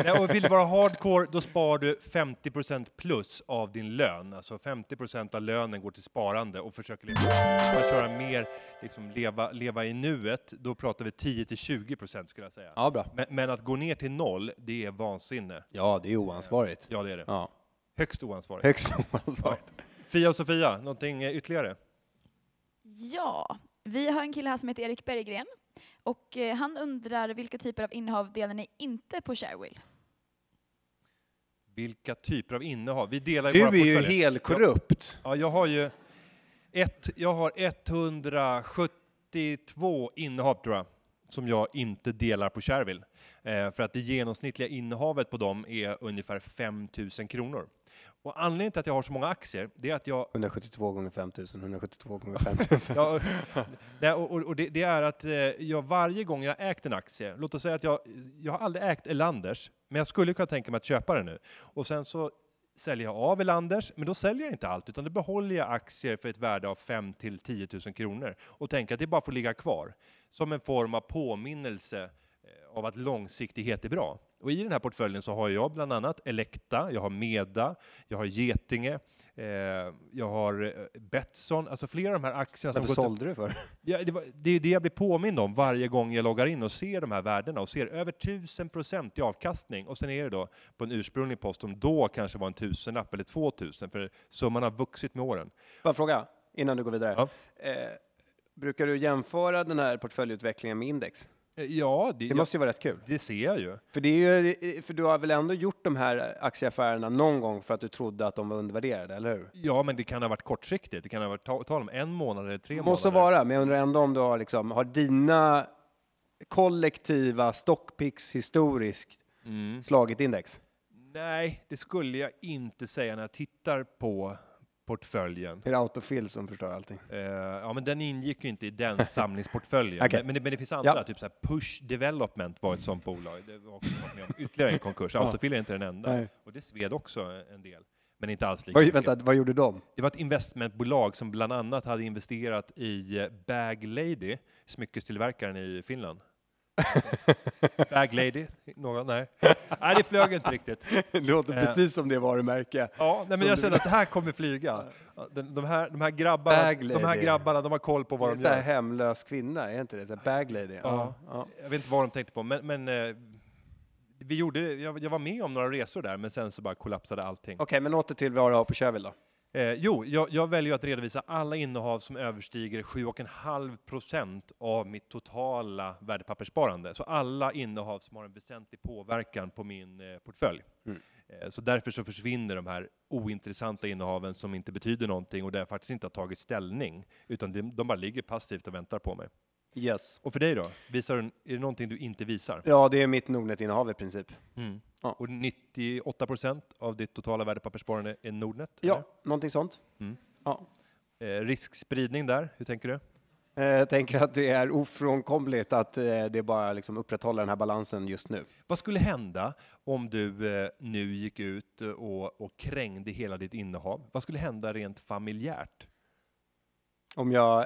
nej, och vill du vara hardcore, då sparar du 50% plus av din lön. Alltså 50% av lönen går till sparande och försöker man köra mer, liksom leva, leva i nuet, då pratar vi 10-20% skulle jag säga. Ja, bra. Men, men att gå ner till noll, det är vansinne. Ja, det är oansvarigt. Ja, det är det. Ja, Högst oansvarigt. högst oansvarigt. Fia och Sofia, någonting ytterligare? Ja, vi har en kille här som heter Erik Berggren och eh, han undrar vilka typer av innehav delar ni inte på Sharewill? Vilka typer av innehav? Vi delar ju Du våra är ju portföljer. helt korrupt. Ja, jag har ju ett, jag har 172 innehav tror jag, som jag inte delar på Shareville. Eh, för att det genomsnittliga innehavet på dem är ungefär 5 000 kronor. Och anledningen till att jag har så många aktier, det är att jag 172 gånger 5000, 172 gånger 5000. Ja, nej, och, och, och det, det är att eh, jag varje gång jag ägt en aktie, låt oss säga att jag, jag har aldrig ägt Elanders, men jag skulle kunna tänka mig att köpa den nu. Och sen så säljer jag av Elanders, men då säljer jag inte allt, utan då behåller jag aktier för ett värde av 5 till 10 000 kronor och tänker att det bara får ligga kvar. Som en form av påminnelse eh, av att långsiktighet är bra. Och i den här portföljen så har jag bland annat Elekta, jag har Meda, jag har Getinge, eh, jag har eh, Betsson, alltså flera av de här aktierna Varför sålde du för? Ja, det, var, det är det jag blir påmind om varje gång jag loggar in och ser de här värdena och ser över 1000 procent i avkastning. Och sen är det då på en ursprunglig post som då kanske var en tusenlapp eller 2000 för summan har vuxit med åren. Bara fråga, innan du går vidare. Ja. Eh, brukar du jämföra den här portföljutvecklingen med index? Eh, Ja, det, Det måste ju vara rätt kul. det ser jag ju. För, det är ju, för du har väl ändå gjort de här aktieaffärerna någon gång för att du trodde att de var undervärderade, eller hur? Ja, men det kan ha varit kortsiktigt. Det kan ha varit ta- tal om en månad eller tre Måste månader. vara, men jag undrar ändå om du har, liksom, har dina kollektiva stockpicks historiskt Mm. slagit index? Nej, det skulle jag inte säga när jag tittar på portföljen. Är det autofill som förstör allting? Eh, ja, men den ingick ju inte i den samlingsportföljen. Okej. men, men, det, men det finns andra, Ja. typ så här Push Development var ett sånt bolag. Det var också med om ytterligare en konkurs. Autofill är inte den enda. Nej. Och det sved också en del. Men inte alls lika Vad, mycket. vänta, vad gjorde de? Det var ett investmentbolag som bland annat hade investerat i Bag Lady, smyckestillverkaren i Finland. Bag Lady? Någon? Nej. Nej, det flög inte riktigt. Det låter Eh. precis som det varumärke. Ja, nej, men Som jag du- känner att det här kommer flyga. Den, de, här, de, här grabbarna, de här grabbarna, de har koll på Det vad är de så här gör. hemlös kvinna, är inte det? Så bag lady. Ja. ja. Jag vet inte vad de tänkte på, men, men eh, vi gjorde, jag, jag var med om några resor där, men sen så bara kollapsade allting. Okej, men åter till vad du har på Shareville då. Eh, jo, jag, jag väljer att redovisa alla innehav som överstiger 7,5 procent av mitt totala värdepapperssparande. Så alla innehav som har en väsentlig påverkan på min eh, portfölj. Mm. Eh, så därför så försvinner de här ointressanta innehaven som inte betyder någonting och där jag faktiskt inte har tagit ställning, utan de, de bara ligger passivt och väntar på mig. Yes. Och för dig då? Visar du, är det någonting du inte visar? Ja, det är mitt Nordnet-innehav i princip. Mm. Ja. Och 98 procent av ditt totala värdepapperssparande är Nordnet? Ja, någonting sånt. Mm. Ja. eller? Eh, riskspridning där, hur tänker du? Eh, Jag tänker att det är ofrånkomligt att eh, det bara liksom upprätthåller den här balansen just nu. Vad skulle hända om du eh, nu gick ut och, och krängde hela ditt innehav? Vad skulle hända rent familjärt? Om jag eh,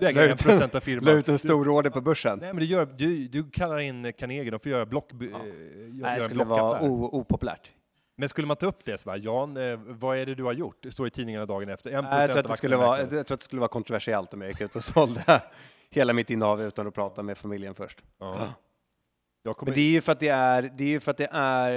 Du la en ut, procent av la ut en stor order på börsen. Nej, men du, gör, du, du kallar in Carnegie, de får göra block, Ja. eh, Nej, det en skulle vara opopulärt. Men skulle man ta upp det så bara, Jan, eh, vad är det du har gjort? Det står i tidningarna dagen efter. En Nej, Jag tror, att det skulle vara, jag tror att det skulle vara kontroversiellt om jag gick ut och sålde hela mitt innehav utan att prata med familjen först. Ja. Men det är ju för att det är, det är, för att det är,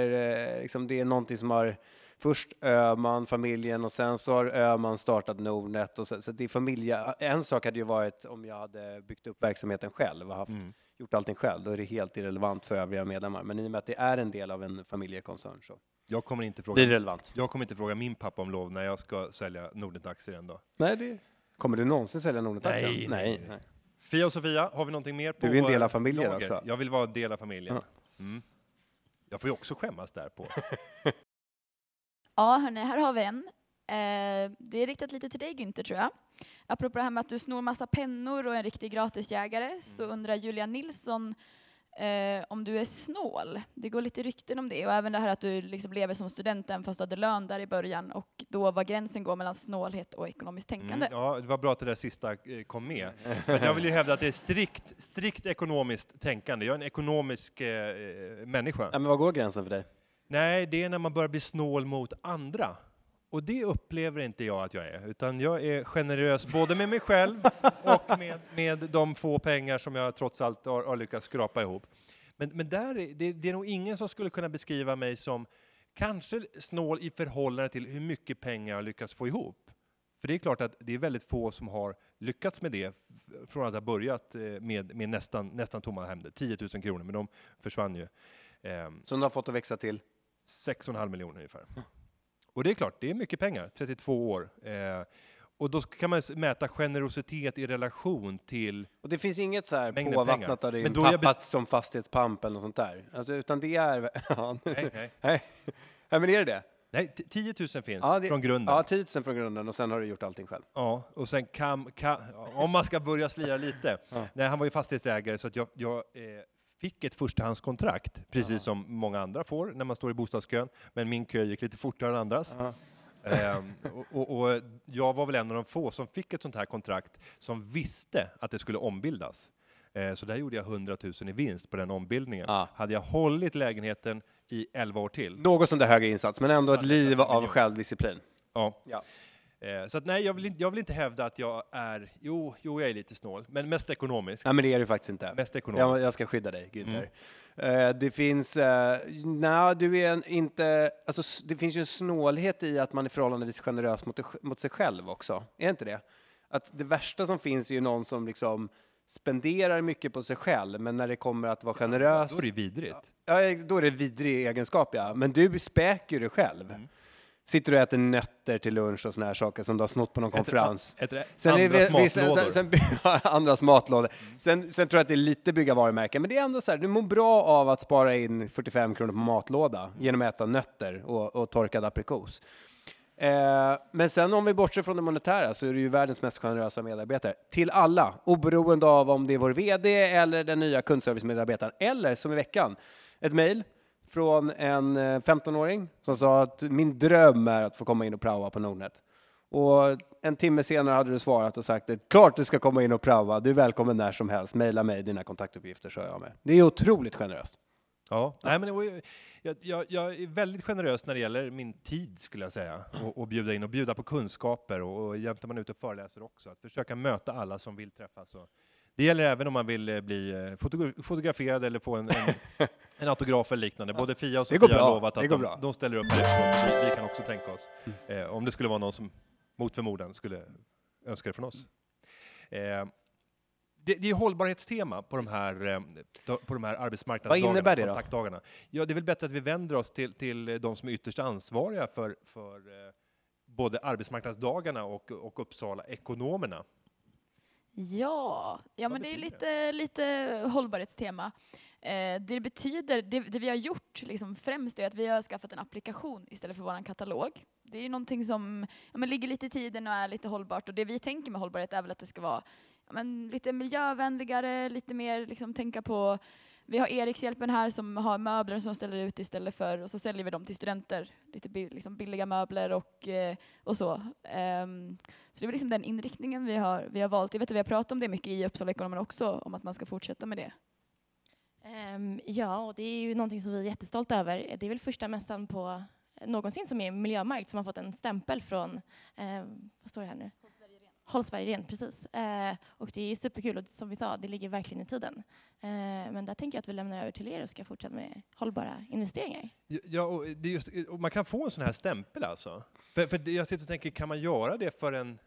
eh, liksom, det är någonting som har Först Öhman, familjen och sen så har Öhman startat Nordnet. Och så, så det är familje, en sak hade ju varit om jag hade byggt upp verksamheten själv och haft, Mm. gjort allting själv. Då är det helt irrelevant för övriga medlemmar. Men i och med att det är en del av en familjekoncern så jag, kommer inte blir det fråga, relevant. jag kommer inte fråga min pappa om lov när jag ska sälja Nordnet-aktier en dag. Nej, det, kommer du någonsin sälja Nordnet-aktien? Nej, nej, nej. Fia och Sofia, har vi någonting mer på Du är en del av familjen lager? också. Jag vill vara en del av familjen. Mm. Jag får ju också skämmas där på. Ja, hörni, här har vi en. Eh, det är riktat lite till dig Günther tror jag. Apropå det här med att du snor massa pennor och är en riktig gratisjägare så undrar Julia Nilsson eh, om du är snål. Det går lite rykten om det och även det här att du liksom lever som student även fast du hade lön där i början och då var gränsen går mellan snålhet och ekonomiskt tänkande. Mm, ja, det var bra att det där sista eh, kom med. För jag vill ju hävda att det är strikt, strikt ekonomiskt tänkande. Jag är en ekonomisk eh, eh, människa. Ja, men vad går gränsen för dig? Nej, det är när man börjar bli snål mot andra. Och det upplever inte jag att jag är, utan jag är generös både med mig själv och med, med de få pengar som jag trots allt har, har lyckats skrapa ihop. Men, men där det, det är nog ingen som skulle kunna beskriva mig som kanske snål i förhållande till hur mycket pengar jag har lyckats få ihop. För det är klart att det är väldigt få som har lyckats med det från att ha börjat eh, med, med nästan, nästan tomma händer. 10 000 kronor, men de försvann ju. Ehm. Som du har fått att växa till? 6,5 miljoner ungefär. Och det är klart, det är mycket pengar, 32 år. Eh, och då kan man mäta generositet i relation till... Och det finns inget så här påvattnat pengar. av din är pappa som fastighetspamp eller något sånt där. Alltså, utan det är... Ja, Nej, nej. nej. Men är det det? nej t- 10 000 finns Ja, det- från grunden. Ja, Ja, 10 000 från grunden och sen har du gjort allting själv. och sen kan, kan... Om man ska börja slira lite. Ja. Nej, han var ju fastighetsägare så att jag, jag eh, fick ett förstahandskontrakt, precis som många andra får när man står i bostadskön. Men min kö gick lite fortare än andras. Ehm, och, och, jag var väl en av de få som fick ett sånt här kontrakt som visste att det skulle ombildas. Eh, så där gjorde jag 100 000 i vinst på den ombildningen. Ja. Hade jag hållit lägenheten i 11 år till, Något sån där högre insats, men ändå ett liv av självdisciplin. ja. Ja. Eh, så att nej, jag vill, inte, jag vill inte hävda att jag är, jo, jo, jag är lite snål, men mest ekonomisk. Nej, men det är du faktiskt inte. Mest Jag, ekonomisk. jag ska skydda dig, Günther. Mm. Eh, det finns, uh, nej, du är en, inte, alltså det finns ju en snålhet i att man är förhållandevis generös mot, mot sig själv också. Är inte det? Att det värsta som finns är ju någon som liksom spenderar mycket på sig själv, men när det kommer att vara generös, Då är det vidrigt. ja, då är det vidrig egenskap, ja. Men du späker ju dig själv. Mm. Sitter och äter nötter till lunch och såna här saker som du har snott på någon konferens. Ett, ett, Sen andras sen, matlådor. sen, sen, andras matlådor. Sen, sen tror jag att det är lite bygga varumärken, men det är ändå så här, du mår bra av att spara in 45 kronor på matlåda genom att äta nötter och, och torkad aprikos. Eh, men sen om vi bortser från det monetära så är du ju världens mest generösa medarbetare. Till alla, oberoende av om det är vår VD eller den nya kundservicemedarbetaren. Eller som i veckan, ett mejl från en eh, 15-åring som sa att min dröm är att få komma in och praoa på Nordnet. Och en timme senare hade du svarat och sagt att klart du ska komma in och praoa, du är välkommen när som helst, mejla mig dina kontaktuppgifter så är jag med. Det är otroligt generöst. Ja, nej, men det var ju, jag, jag, jag är väldigt generös när det gäller min tid skulle jag säga. Och, och bjuda in och bjuda på kunskaper och, och jämt när man är ute och föreläser också. Att försöka möta alla som vill träffas. Och det gäller även om man vill eh, bli eh, fotogra- fotograferad eller få en, en, en autograf eller liknande. Både Fia och Sofia har lovat att de, de ställer upp. Vi, vi kan också tänka oss. Eh, om det skulle vara någon som mot förmodan skulle önska det från oss. Eh, det, det är hållbarhetstema på de här, eh, på de här arbetsmarknadsdagarna, Vad innebär det då? Ja, det är väl bättre att vi vänder oss till, till de som är ytterst ansvariga för, för både arbetsmarknadsdagarna och, och Uppsala ekonomerna. Ja, ja men det är lite, lite hållbarhetstema. Eh, det betyder, det, det vi har gjort liksom främst är att vi har skaffat en applikation istället för vår katalog. Det är ju någonting som ja, men ligger lite i tiden och är lite hållbart och det vi tänker med hållbarhet är väl att det ska vara ja, men lite miljövänligare, lite mer liksom tänka på vi har Erikshjälpen här som har möbler som ställer ut istället för, och så säljer vi dem till studenter. Lite bill, liksom billiga möbler och, eh, och så. Um, så det är liksom den inriktningen vi har, vi har valt. Jag vet att vi har pratat om det mycket i Uppsala Ekonomen också, om att man ska fortsätta med det. Um, ja, och det är ju någonting som vi är jättestolta över. Det är väl första mässan på eh, någonsin som är miljömärkt som har fått en stämpel från, eh, vad står det här nu? Håll Sverige rent, precis. Eh, och det är superkul och som vi sa, det ligger verkligen i tiden. Eh, men där tänker jag att vi lämnar över till er och ska fortsätta med hållbara investeringar. Ja, och just, och man kan få en sån här stämpel alltså? För, för jag sitter och tänker, kan man göra det för en,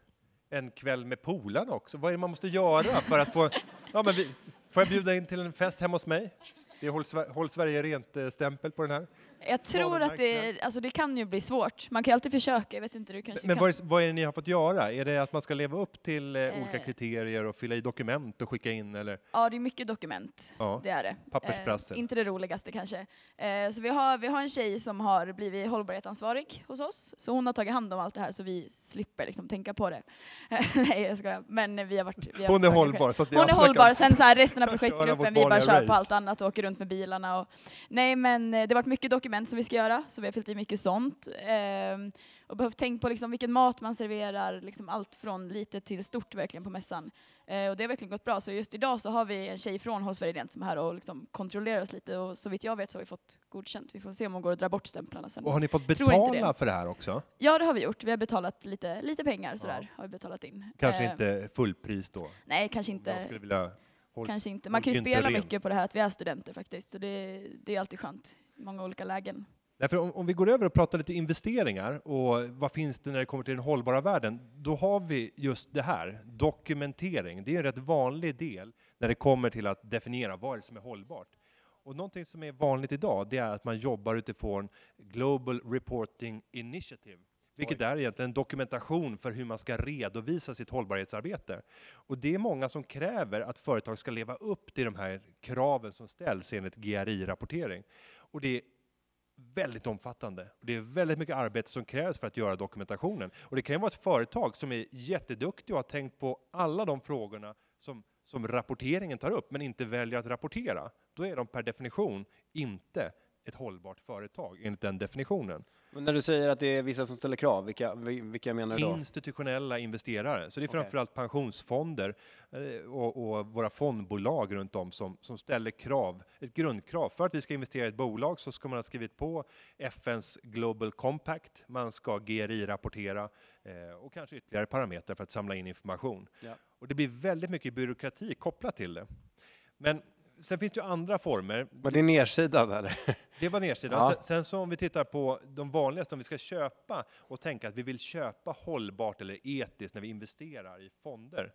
en kväll med polarna också? Vad är det man måste göra för att få... Ja, men vi, får jag bjuda in till en fest hemma hos mig? Det är Håll, Håll Sverige Rent-stämpel på den här. Jag tror att det, alltså det kan ju bli svårt. Man kan ju alltid försöka. Jag vet inte, du kanske Men kan. vad är, vad är det ni har fått göra? Är det att man ska leva upp till eh, olika Eh. kriterier och fylla i dokument och skicka in eller? Ja, det är mycket dokument. Ja, Det är det. pappersprassel. Eh, inte det roligaste kanske. Eh, så vi har, vi har en tjej som har blivit hållbarhetsansvarig hos oss. Så hon har tagit hand om allt det här så vi slipper liksom tänka på det. Nej, jag skojar. Men vi har varit... Vi har Hon är hållbar. Så Hon är hållbar, kan- sen så här resten av projektgruppen, vi bara kör på race. allt annat och åker runt med bilarna. Och, nej men eh, det har varit mycket dokument som vi ska göra, så vi har fyllt i mycket sånt. Ehm, och behövt tänka på liksom vilken mat man serverar, liksom allt från litet till stort verkligen på mässan. Eh, och det har verkligen gått bra, så just idag så har vi en tjej från Sverige Rent som är här och liksom kontrollerar oss lite och så vitt jag vet så har vi fått godkänt. Vi får se om hon går och drar bort stämplarna sen. Och har ni fått betala det. för det här också? Ja det har vi gjort, vi har betalat lite, lite pengar sådär, har vi betalat in. Kanske Eh, inte fullpris då? Nej, kanske inte. Kanske inte. Man kan ju spela mycket på det här att vi är studenter faktiskt, så det, det är alltid skönt många olika lägen. Därför om, om vi går över och pratar lite investeringar och vad finns det när det kommer till den hållbara världen? Då har vi just det här, dokumentering. Det är en rätt vanlig del när det kommer till att definiera vad är det som är hållbart. Och någonting som är vanligt idag, det är att man jobbar utifrån Global Reporting Initiative. Vilket är egentligen en dokumentation för hur man ska redovisa sitt hållbarhetsarbete. Och det är många som kräver att företag ska leva upp till de här kraven som ställs enligt GRI-rapportering. Och det är väldigt omfattande. Och det är väldigt mycket arbete som krävs för att göra dokumentationen. Och det kan ju vara ett företag som är jätteduktig och har tänkt på alla de frågorna som, som rapporteringen tar upp, men inte väljer att rapportera. Då är de per definition inte ett hållbart företag enligt den definitionen. Men när du säger att det är vissa som ställer krav, vilka, vi- vilka menar du då? Institutionella investerare. Så det är Okej. framförallt pensionsfonder eh, och, och våra fondbolag runt om som, som ställer krav, ett grundkrav. För att vi ska investera i ett bolag så ska man ha skrivit på FNs Global Compact, man ska GRI-rapportera eh, och kanske ytterligare parametrar för att samla in information. Ja. Och det blir väldigt mycket byråkrati kopplat till det. Men sen finns det ju andra former. Var det nedsidan eller? Det var nedsidan. Ja. Sen, sen så om vi tittar på de vanligaste, om vi ska köpa och tänka att vi vill köpa hållbart eller etiskt när vi investerar i fonder.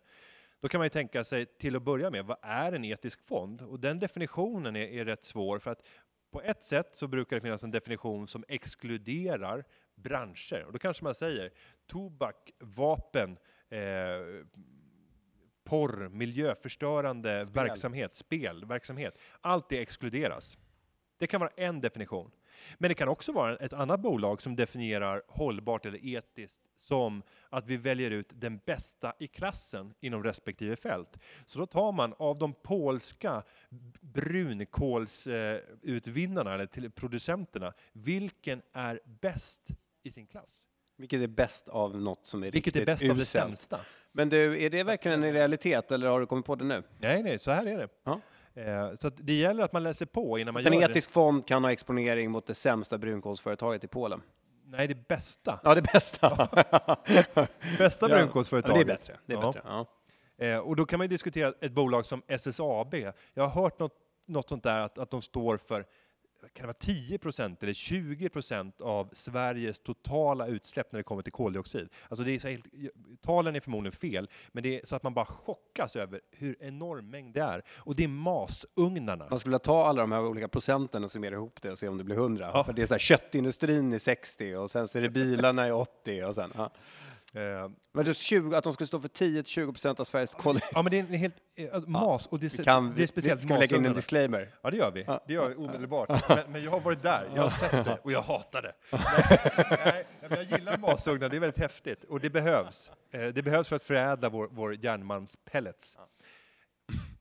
Då kan man ju tänka sig till att börja med, vad är en etisk fond? Och den definitionen är, är rätt svår för att på ett sätt så brukar det finnas en definition som exkluderar branscher. Och då kanske man säger tobak, vapen, eh, porr, miljöförstörande Spel. verksamhet, spelverksamhet. Allt det exkluderas. Det kan vara en definition. Men det kan också vara ett annat bolag som definierar hållbart eller etiskt som att vi väljer ut den bästa i klassen inom respektive fält. Så då tar man av de polska brunkolsutvinnarna eller producenterna, vilken är bäst i sin klass? Vilket är bäst av något som är Vilket är riktigt bäst av det uselt? sämsta? Men du, är det verkligen en realitet eller har du kommit på det nu? Nej, nej, så här är det. Ja. Eh, Så det gäller att man läser på innan Så man att en gör etisk fond kan ha exponering mot det sämsta brunkolsföretaget i Polen? det. Nej, det bästa. Ja, det bästa. Bästa Ja. brunkolsföretaget. Ja, det är bättre. Det är bättre. Ja. Eh, och då kan man ju diskutera ett bolag som SSAB. Jag har hört något, något sånt där att, att de står för kan det vara 10% eller 20% av Sveriges totala utsläpp när det kommer till koldioxid. Alltså det är så helt, talen är förmodligen fel, men det är så att man bara chockas över hur enorm mängd det är. Och det är masugnarna. Man skulle vilja ta alla de här olika procenten och summera ihop det och se om det blir 100. Ja. För det är så här, köttindustrin är 60 och sen så är det bilarna i 80 och sen... Ja. Eh, Men just 20, att de skulle stå för 10-20 procent av Sveriges koldioxid. ja, men det är en helt... eh, Alltså, mas, och det, är- kan, det är speciellt ska vi lägga in en disclaimer? Ja, det gör vi. Det gör vi omedelbart. Men, men jag har varit där, jag har sett det och jag hatar det. Nej, men jag gillar masugnar, det är väldigt häftigt och det behövs. Eh, Det behövs för att förädla vår, vår järnmalmspellets.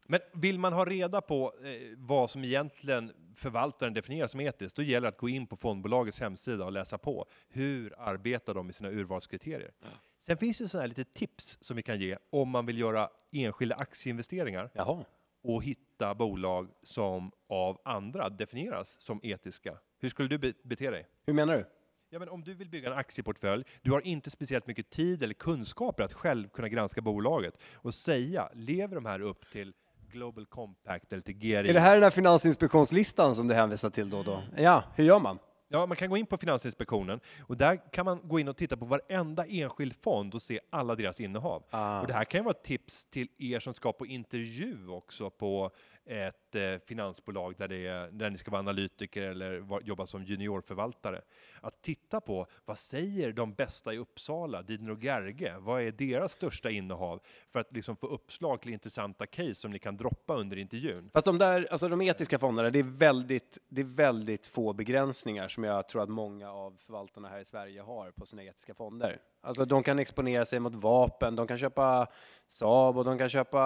Men vill man ha reda på eh, vad som egentligen förvaltaren definierar som etiskt, då gäller det att gå in på fondbolagets hemsida och läsa på. Hur arbetar de med sina urvalskriterier? Sen finns det sådana här lite tips som vi kan ge om man vill göra enskilda aktieinvesteringar Jaha. och hitta bolag som av andra definieras som etiska. Hur skulle du be- bete dig? Hur menar du? Ja, men om du vill bygga en aktieportfölj, du har inte speciellt mycket tid eller kunskaper att själv kunna granska bolaget och säga, lever de här upp till Global Compact eller till GRI? Är det här den här finansinspektionslistan som du hänvisar till då och då? Ja, hur gör man? Ja, man kan gå in på Finansinspektionen och där kan man gå in och titta på varenda enskild fond och se alla deras innehav. Ah. Och det här kan ju vara ett tips till er som ska på intervju också på ett eh, finansbolag där, det är, där ni ska vara analytiker eller var, jobba som juniorförvaltare. Att titta på vad säger de bästa i Uppsala, Didner och Gerge? Vad är deras största innehav? För att liksom få uppslag till intressanta case som ni kan droppa under intervjun. Fast de där, alltså de etiska fonderna, det är väldigt, det är väldigt få begränsningar som jag tror att många av förvaltarna här i Sverige har på sina etiska fonder. Alltså de kan exponera sig mot vapen, de kan köpa Saab och de kan köpa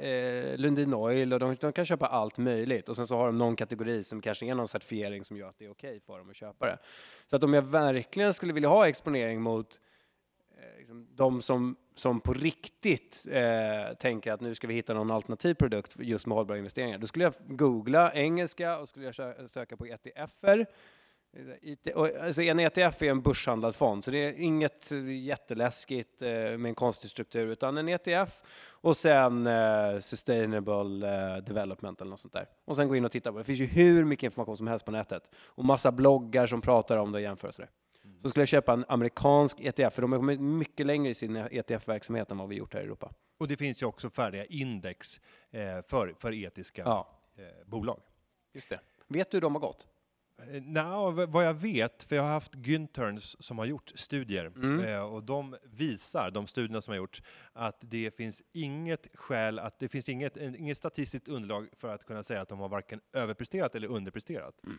eh, Lundin Oil och de, de kan köpa allt möjligt. Och sen så har de någon kategori som kanske är någon certifiering som gör att det är okej för dem att köpa det. Så att om jag verkligen skulle vilja ha exponering mot eh, liksom, de som, som på riktigt eh, tänker att nu ska vi hitta någon alternativ produkt just med hållbara investeringar. Då skulle jag googla engelska och skulle jag söka på ETFer. IT, och, alltså en ETF är en börshandlad fond, så det är inget jätteläskigt eh, med en konstig struktur, utan en ETF och sen eh, Sustainable eh, Development eller något sånt där. Och sen gå in och titta på det. Det finns ju hur mycket information som helst på nätet och massa bloggar som pratar om det och jämför och sådär. Så skulle jag köpa en amerikansk ETF, för de har kommit mycket längre i sin ETF-verksamhet än vad vi gjort här i Europa. Och det finns ju också färdiga index för, för etiska Ja, bolag. just det. Vet du hur de har gått? Eh, v- vad jag vet, för jag har haft Günterns som har gjort studier Mm. eh, och de visar, de studierna som har gjorts, att det finns inget skäl, att det finns inget, inget statistiskt underlag för att kunna säga att de har varken överpresterat eller underpresterat. Mm.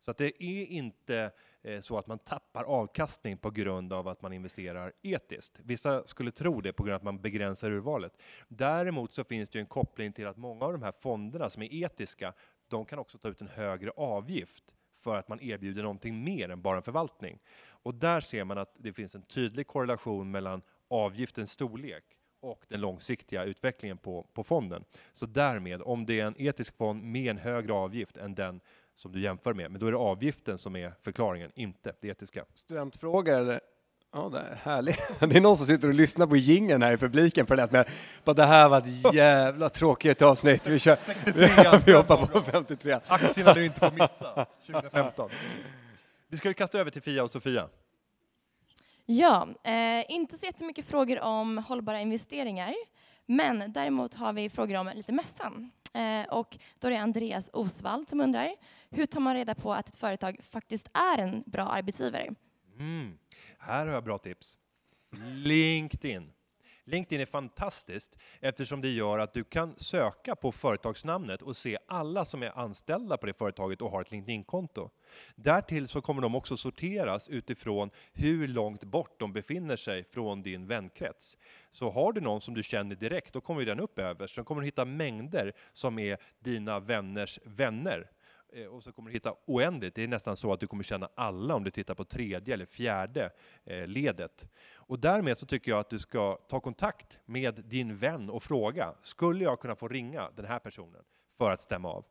Så att det är inte eh, så att man tappar avkastning på grund av att man investerar etiskt. Vissa skulle tro det på grund av att man begränsar urvalet. Däremot så finns det en koppling till att många av de här fonderna som är etiska, de kan också ta ut en högre avgift för att man erbjuder någonting mer än bara en förvaltning. Och där ser man att det finns en tydlig korrelation mellan avgiftens storlek och den långsiktiga utvecklingen på, på fonden. Så därmed, om det är en etisk fond med en högre avgift än den som du jämför med, men då är det avgiften som är förklaringen, inte det etiska. Studentfråga eller? Ja, det är härligt. Det är någon som sitter och lyssnar på jingeln här i publiken på det med, bara, det här var ett jävla tråkigt avsnitt. Vi, kör, vi hoppar på 53. Aktierna du inte får missa 2015. Vi ska ju kasta över till Fia och Sofia. Ja, eh, inte så jättemycket frågor om hållbara investeringar. Men däremot har vi frågor om lite mässan. Eh, och då är det Andreas Osvald som undrar, hur tar man reda på att ett företag faktiskt är en bra arbetsgivare? Mm. Här har jag bra tips. LinkedIn. LinkedIn är fantastiskt eftersom det gör att du kan söka på företagsnamnet och se alla som är anställda på det företaget och har ett LinkedIn-konto. Därtill så kommer de också sorteras utifrån hur långt bort de befinner sig från din vänkrets. Så har du någon som du känner direkt, då kommer den upp överst. Sen kommer du hitta mängder som är dina vänners vänner. Eh, Och så kommer du hitta oändligt. Det är nästan så att du kommer känna alla om du tittar på tredje eller fjärde eh, ledet. Och därmed så tycker jag att du ska ta kontakt med din vän och fråga, skulle jag kunna få ringa den här personen för att stämma av?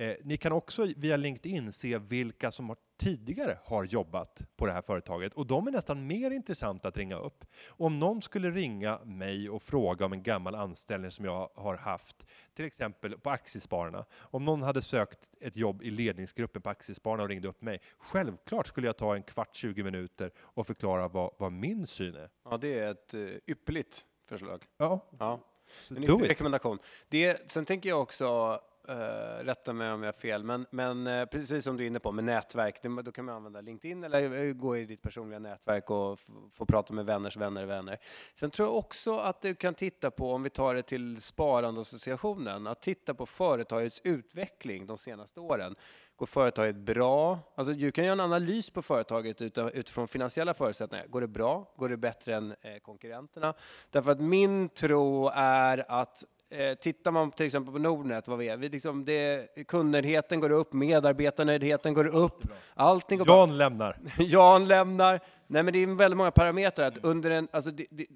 Eh, ni kan också via LinkedIn se vilka som har tidigare har jobbat på det här företaget och de är nästan mer intressanta att ringa upp. Om någon skulle ringa mig och fråga om en gammal anställning som jag har haft, till exempel på Aktiespararna. Om någon hade sökt ett jobb i ledningsgruppen på Aktiespararna och ringde upp mig, självklart skulle jag ta en kvart, 20 minuter och förklara vad, vad min syn är. Ja, det är ett eh, ypperligt förslag. Ja, Ja. En rekommendation. Det, sen tänker jag också Uh, rätta mig om jag har fel, men, men uh, precis som du är inne på med nätverk, det, då kan man använda LinkedIn eller eh, gå i ditt personliga nätverk och få prata med vänners vänner vänner. Sen tror jag också att du kan titta på, om vi tar det till Sparandeassociationen, att titta på företagets utveckling de senaste åren. Går företaget bra? Alltså, du kan göra en analys på företaget utifrån finansiella förutsättningar. Går det bra? Går det bättre än eh, konkurrenterna? Därför att min tro är att Eh, tittar man till exempel på Nordnet, vad vi är, vi liksom det, kundnöjdheten går upp, medarbetarnöjdheten går upp, allting går Jan lämnar. Jan lämnar. Nej, men det är väldigt många parametrar. Att under en, alltså, det, det,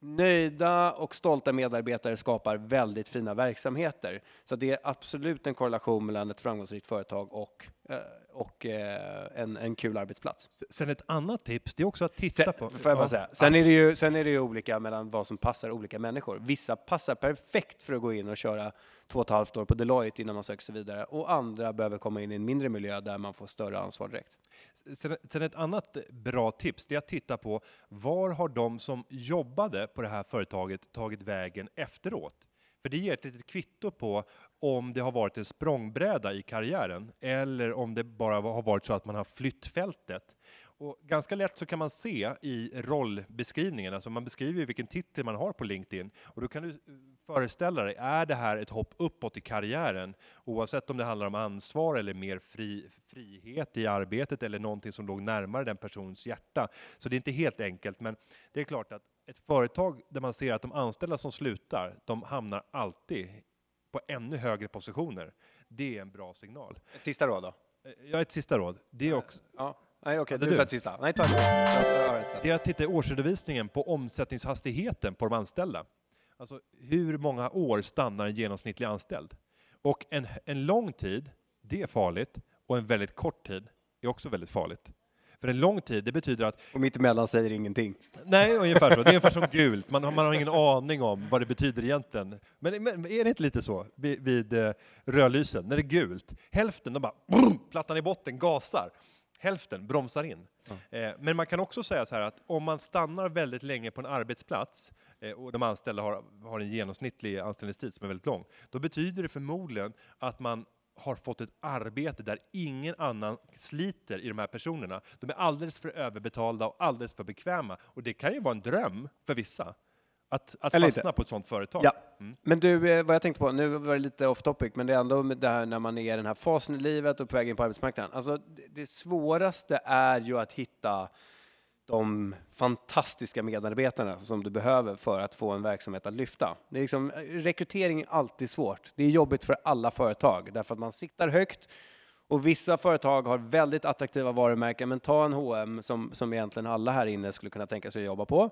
nöjda och stolta medarbetare skapar väldigt fina verksamheter. Så det är absolut en korrelation mellan ett framgångsrikt företag och, eh, och eh, en, en kul arbetsplats. Sen ett annat tips, det är också att titta sen, på... Får jag bara säga. Sen, är det ju, sen är det ju olika mellan vad som passar olika människor. Vissa passar perfekt för att gå in och köra två och ett halvt år på Deloitte innan man söker sig vidare och andra behöver komma in i en mindre miljö där man får större ansvar direkt. Sen, sen ett annat bra tips, det är att titta på var har de som jobbade på det här företaget tagit vägen efteråt? För det ger ett litet kvitto på om det har varit en språngbräda i karriären eller om det bara har varit så att man har flytt fältet. Och ganska lätt så kan man se i rollbeskrivningen, alltså man beskriver vilken titel man har på LinkedIn, och då kan du eh, föreställa dig, är det här ett hopp uppåt i karriären? Oavsett om det handlar om ansvar eller mer fri, frihet i arbetet eller någonting som låg närmare den persons hjärta. Så det är inte helt enkelt, men det är klart att ett företag där man ser att de anställda som slutar, de hamnar alltid på ännu högre positioner. Det är en bra signal. Ett sista råd då? Ja, ett sista råd. Det är också... Ja. Nej, okej, okay, du tar ett sista. Nej, ta ett. Det är att titta i årsredovisningen på omsättningshastigheten på de anställda. Alltså hur många år stannar en genomsnittlig anställd? Och en, en lång tid, det är farligt. Och en väldigt kort tid är också väldigt farligt. För en lång tid, det betyder att... Och mittemellan säger ingenting. Nej, ungefär så. Det är ungefär som gult. Man, man har ingen aning om vad det betyder egentligen. Men, men är det inte lite så vid, vid uh, rödlysen? När det är gult, hälften, de bara brum, plattan i botten, gasar. Hälften bromsar in. Mm. men man kan också säga så här att om man stannar väldigt länge på en arbetsplats eh, och de anställda har, har en genomsnittlig anställningstid som är väldigt lång, då betyder det förmodligen att man har fått ett arbete där ingen annan sliter i de här personerna. De är alldeles för överbetalda och alldeles för bekväma. Och det kan ju vara en dröm för vissa. Att, att fastna lite. på ett sådant företag. Ja. Mm. Men du, eh, vad jag tänkte på, nu var det lite off topic, men det är ändå det här när man är i den här fasen i livet och på väg in på arbetsmarknaden. Alltså, det svåraste är ju att hitta de fantastiska medarbetarna som du behöver för att få en verksamhet att lyfta. Det är liksom, rekrytering är alltid svårt. Det är jobbigt för alla företag därför att man siktar högt och vissa företag har väldigt attraktiva varumärken, men ta en H&M som, som egentligen alla här inne skulle kunna tänka sig att jobba på.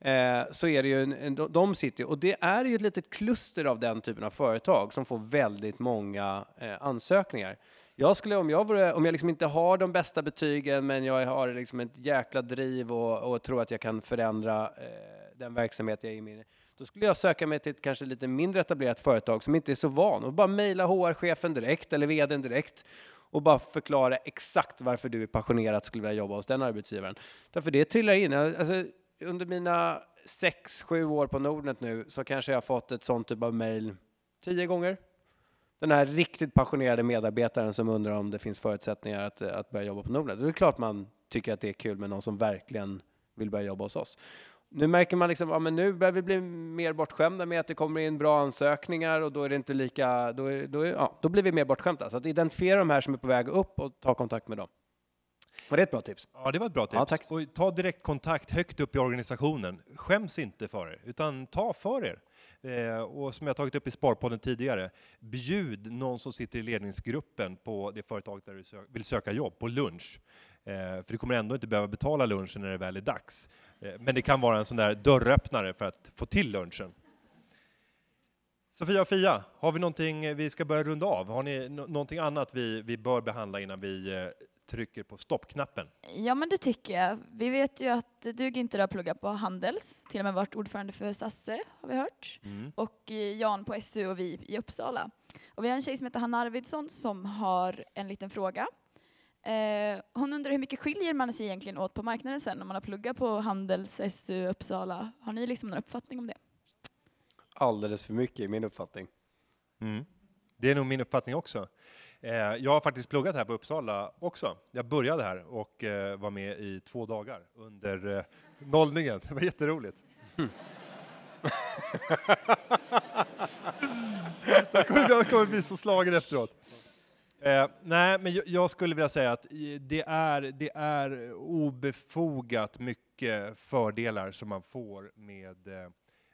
Eh, så är det ju, en, de sitter och det är ju ett litet kluster av den typen av företag som får väldigt många eh, ansökningar. Jag skulle, om jag, vore, om jag liksom inte har de bästa betygen, men jag har liksom ett jäkla driv och, och tror att jag kan förändra eh, den verksamhet jag är i, då skulle jag söka mig till ett kanske lite mindre etablerat företag som inte är så van och bara mejla HR-chefen direkt eller vdn direkt och bara förklara exakt varför du är passionerad skulle vilja jobba hos den arbetsgivaren. Därför det trillar in. Alltså, under mina sex, sju år på Nordnet nu så kanske jag har fått ett sånt typ av mejl tio gånger. Den här riktigt passionerade medarbetaren som undrar om det finns förutsättningar att, att börja jobba på Nordnet. Det är klart man tycker att det är kul med någon som verkligen vill börja jobba hos oss. Nu märker man liksom, ja men nu börjar vi bli mer bortskämda med att det kommer in bra ansökningar och då är det inte lika, då, är, då, är, ja, då blir vi mer bortskämda. Så att identifiera de här som är på väg upp och ta kontakt med dem. Var det ett bra tips? Ja, det var ett bra tips. Ja. Och ta direkt kontakt högt upp i organisationen. Skäms inte för er, utan ta för er. Eh, och som jag tagit upp i Sparpodden tidigare, bjud någon som sitter i ledningsgruppen på det företaget där du sö vill söka jobb på lunch. Eh, för du kommer ändå inte behöva betala lunchen när det väl är dags. Eh, men det kan vara en sån där dörröppnare för att få till lunchen. Sofia och Fia, har vi någonting vi ska börja runda av? Har ni någonting annat vi, vi bör behandla innan vi eh, trycker på stoppknappen? Ja, men det tycker jag. Vi vet ju att du inte har pluggat på Handels, till och med varit ordförande för Sasse, har vi hört. Mm. Och Jan på SU och vi i Uppsala. Och vi har en tjej som heter Hanna Arvidsson som har en liten fråga. Eh, hon undrar hur mycket skiljer man sig egentligen åt på marknaden sen om man har pluggat på Handels, SU, Uppsala? Har ni liksom någon uppfattning om det? Alldeles för mycket i min uppfattning. Mm. Det är nog min uppfattning också. Eh, jag har faktiskt pluggat här på Uppsala också. Jag började här och eh, var med i två dagar under eh, nollningen. Det var jätteroligt. jag, kommer, jag kommer bli så slagen efteråt. Eh, nej, men jag, skulle vilja säga att det är, det är obefogat mycket fördelar som man får med,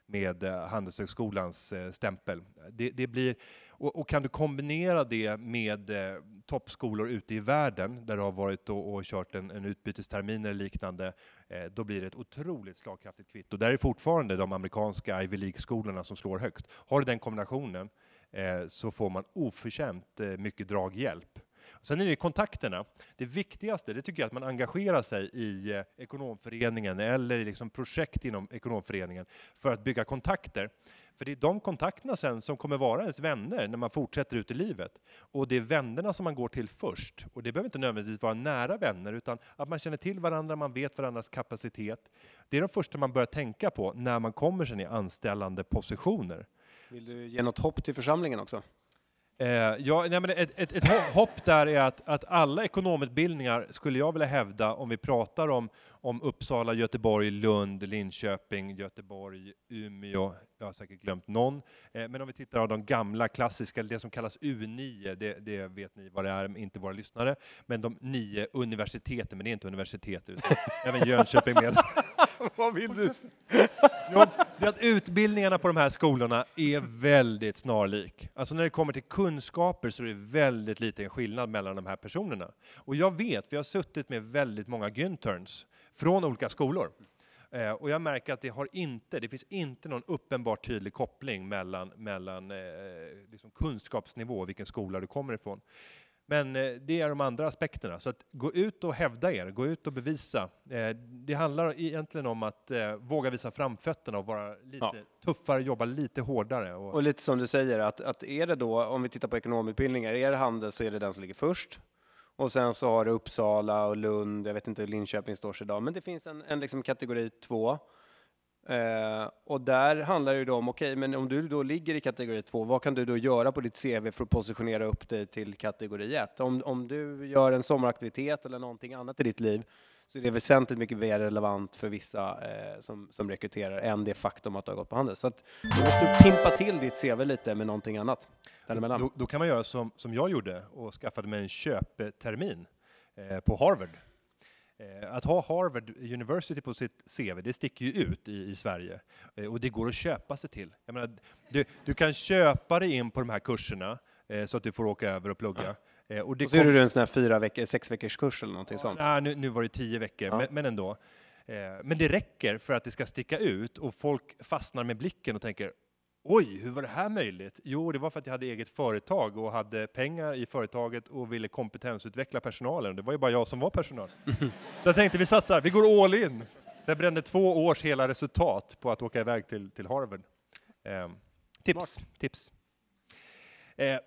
med eh, Handelshögskolans eh, stämpel. Det, det blir, och, och kan du kombinera det med eh, toppskolor ute i världen, där du har varit och, och kört en, en utbytestermin eller liknande, eh, då blir det ett otroligt slagkraftigt kvitto. Där är fortfarande de amerikanska Ivy League-skolorna som slår högst. Har du den kombinationen eh, så får man oförtjänt eh, mycket draghjälp. Sen är det kontakterna. Det viktigaste det tycker jag att man engagerar sig i eh, ekonomföreningen eller i liksom projekt inom ekonomföreningen för att bygga kontakter. För det är de kontakterna sen som kommer vara ens vänner när man fortsätter ut i livet. Och det är vännerna som man går till först. Och det behöver inte nödvändigtvis vara nära vänner, utan att man känner till varandra, man vet varandras kapacitet. Det är de första man börjar tänka på när man kommer sen i anställande positioner. Vill du ge något hopp till församlingen också? Eh, ja, nej, men ett, ett, ett ho- hopp där är att, att alla ekonomutbildningar skulle jag vilja hävda om vi pratar om, om Uppsala, Göteborg, Lund, Linköping, Göteborg, Umeå, jag har säkert glömt någon. Eh, men om vi tittar på de gamla klassiska, det som kallas U9, det, det vet ni vad det är, inte våra lyssnare, men de nio universiteten, men det är inte universitet, utan även Jönköping med. Vad vill du? Jo, det är att utbildningarna på de här skolorna är väldigt snarlik. Alltså när det kommer till kunskaper så är det väldigt liten skillnad mellan de här personerna. Och jag vet, för jag har suttit med väldigt många Günterns från olika skolor. Eh, och jag märker att det har inte, det finns inte någon uppenbart tydlig koppling mellan, mellan eh, liksom kunskapsnivå och vilken skola du kommer ifrån. Men eh, det är de andra aspekterna. Så att gå ut och hävda er, gå ut och bevisa. Eh, det handlar egentligen om att eh, våga visa framfötterna och vara lite Ja. tuffare, jobba lite hårdare. Och, Och lite som du säger, att, att är det då, om vi tittar på ekonomutbildningar, är det handel så är det den som ligger först. Och sen så har du Uppsala och Lund, jag vet inte hur Linköping står sig idag, men det finns en, en liksom kategori två. Eh, och där handlar det ju då om, okej, men om du då ligger i kategori två, vad kan du då göra på ditt CV för att positionera upp dig till kategori ett? Om, om du gör en sommaraktivitet eller någonting annat i ditt liv, så är det väsentligt mycket mer relevant för vissa eh, som, som rekryterar än det faktum att du har gått på handel. Så att då måste du pimpa till ditt CV lite med någonting annat däremellan. då, då kan man göra som, som jag gjorde och skaffade mig en köptermin eh, på Harvard. Eh, att ha Harvard University på sitt CV, det sticker ju ut i, i Sverige. Eh, och det går att köpa sig till. Jag menar, du, du kan köpa dig in på de här kurserna eh, så att du får åka över och plugga. Eh, och det Och så kom- du en sån här fyra veckor, sex veckors kurs eller någonting sånt. Nej, nu, nu var det tio veckor, Ja. men, men ändå. Men det räcker för att det ska sticka ut och folk fastnar med blicken och tänker Oj, hur var det här möjligt? Jo, det var för att jag hade eget företag och hade pengar i företaget och ville kompetensutveckla personalen. Det var ju bara jag som var personal. Så jag tänkte, vi satsar, vi går all in. Så jag brände två års hela resultat på att åka iväg till, till Harvard. Eh, tips, tips. Eh,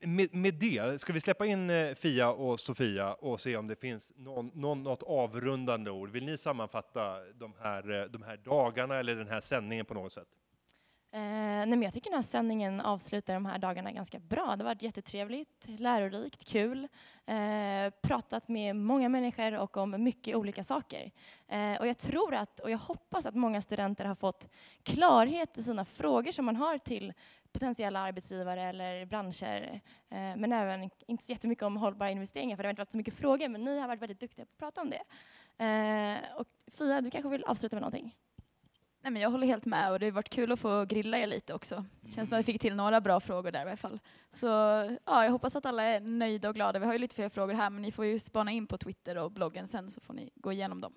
med, med det, ska vi släppa in eh, Fia och Sofia och se om det finns någon, någon, något avrundande ord? Vill ni sammanfatta de här, eh, de här dagarna eller den här sändningen på något sätt? Eh, nej men jag tycker den här sändningen avslutar de här dagarna ganska bra. Det har varit jättetrevligt, lärorikt, kul. Eh, pratat med många människor och om mycket olika saker. Eh, och jag tror att, och jag hoppas att många studenter har fått klarhet i sina frågor som man har till potentiella arbetsgivare eller branscher. Eh, men även, inte så jättemycket om hållbara investeringar för det har inte varit så mycket frågor, men ni har varit väldigt duktiga på att prata om det. Eh, och Fia, du kanske vill avsluta med någonting? Nej, men jag håller helt med och det har varit kul att få grilla er lite också. Det känns som att vi fick till några bra frågor där i alla fall. Så ja, jag hoppas att alla är nöjda och glada. Vi har ju lite fler frågor här men ni får ju spana in på Twitter och bloggen sen så får ni gå igenom dem.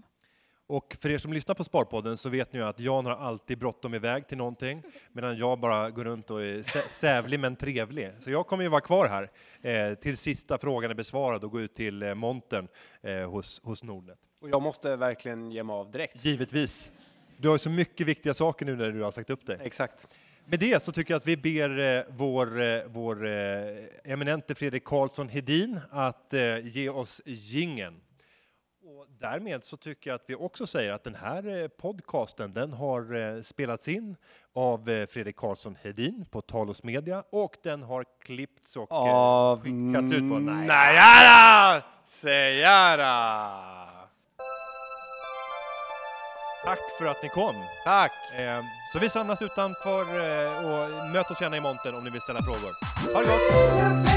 Och för er som lyssnar på Sparpodden så vet ni ju att Jan har alltid bråttom iväg till någonting, medan jag bara går runt och är sä- sävlig men trevlig. Så jag kommer ju vara kvar här eh, till sista frågan är besvarad och gå ut till eh, montern eh, hos, hos Nordnet. Och jag måste verkligen ge mig av direkt. Givetvis. Du har ju så mycket viktiga saker nu när du har sagt upp dig. Exakt. Med det så tycker jag att vi ber eh, vår, eh, vår eh, eminente Fredrik Karlsson Hedin att ge oss gingen. Och därmed så tycker jag att vi också säger att den här podcasten, den har spelats in av Fredrik Karlsson Hedin på Talos Media och den har klippts och Av skickats ut på Nej. Najara Sejara. Tack för att ni kom! Tack! Eh, Så vi samlas utanför eh, och möt oss gärna i montern om ni vill ställa frågor. Ha det gott!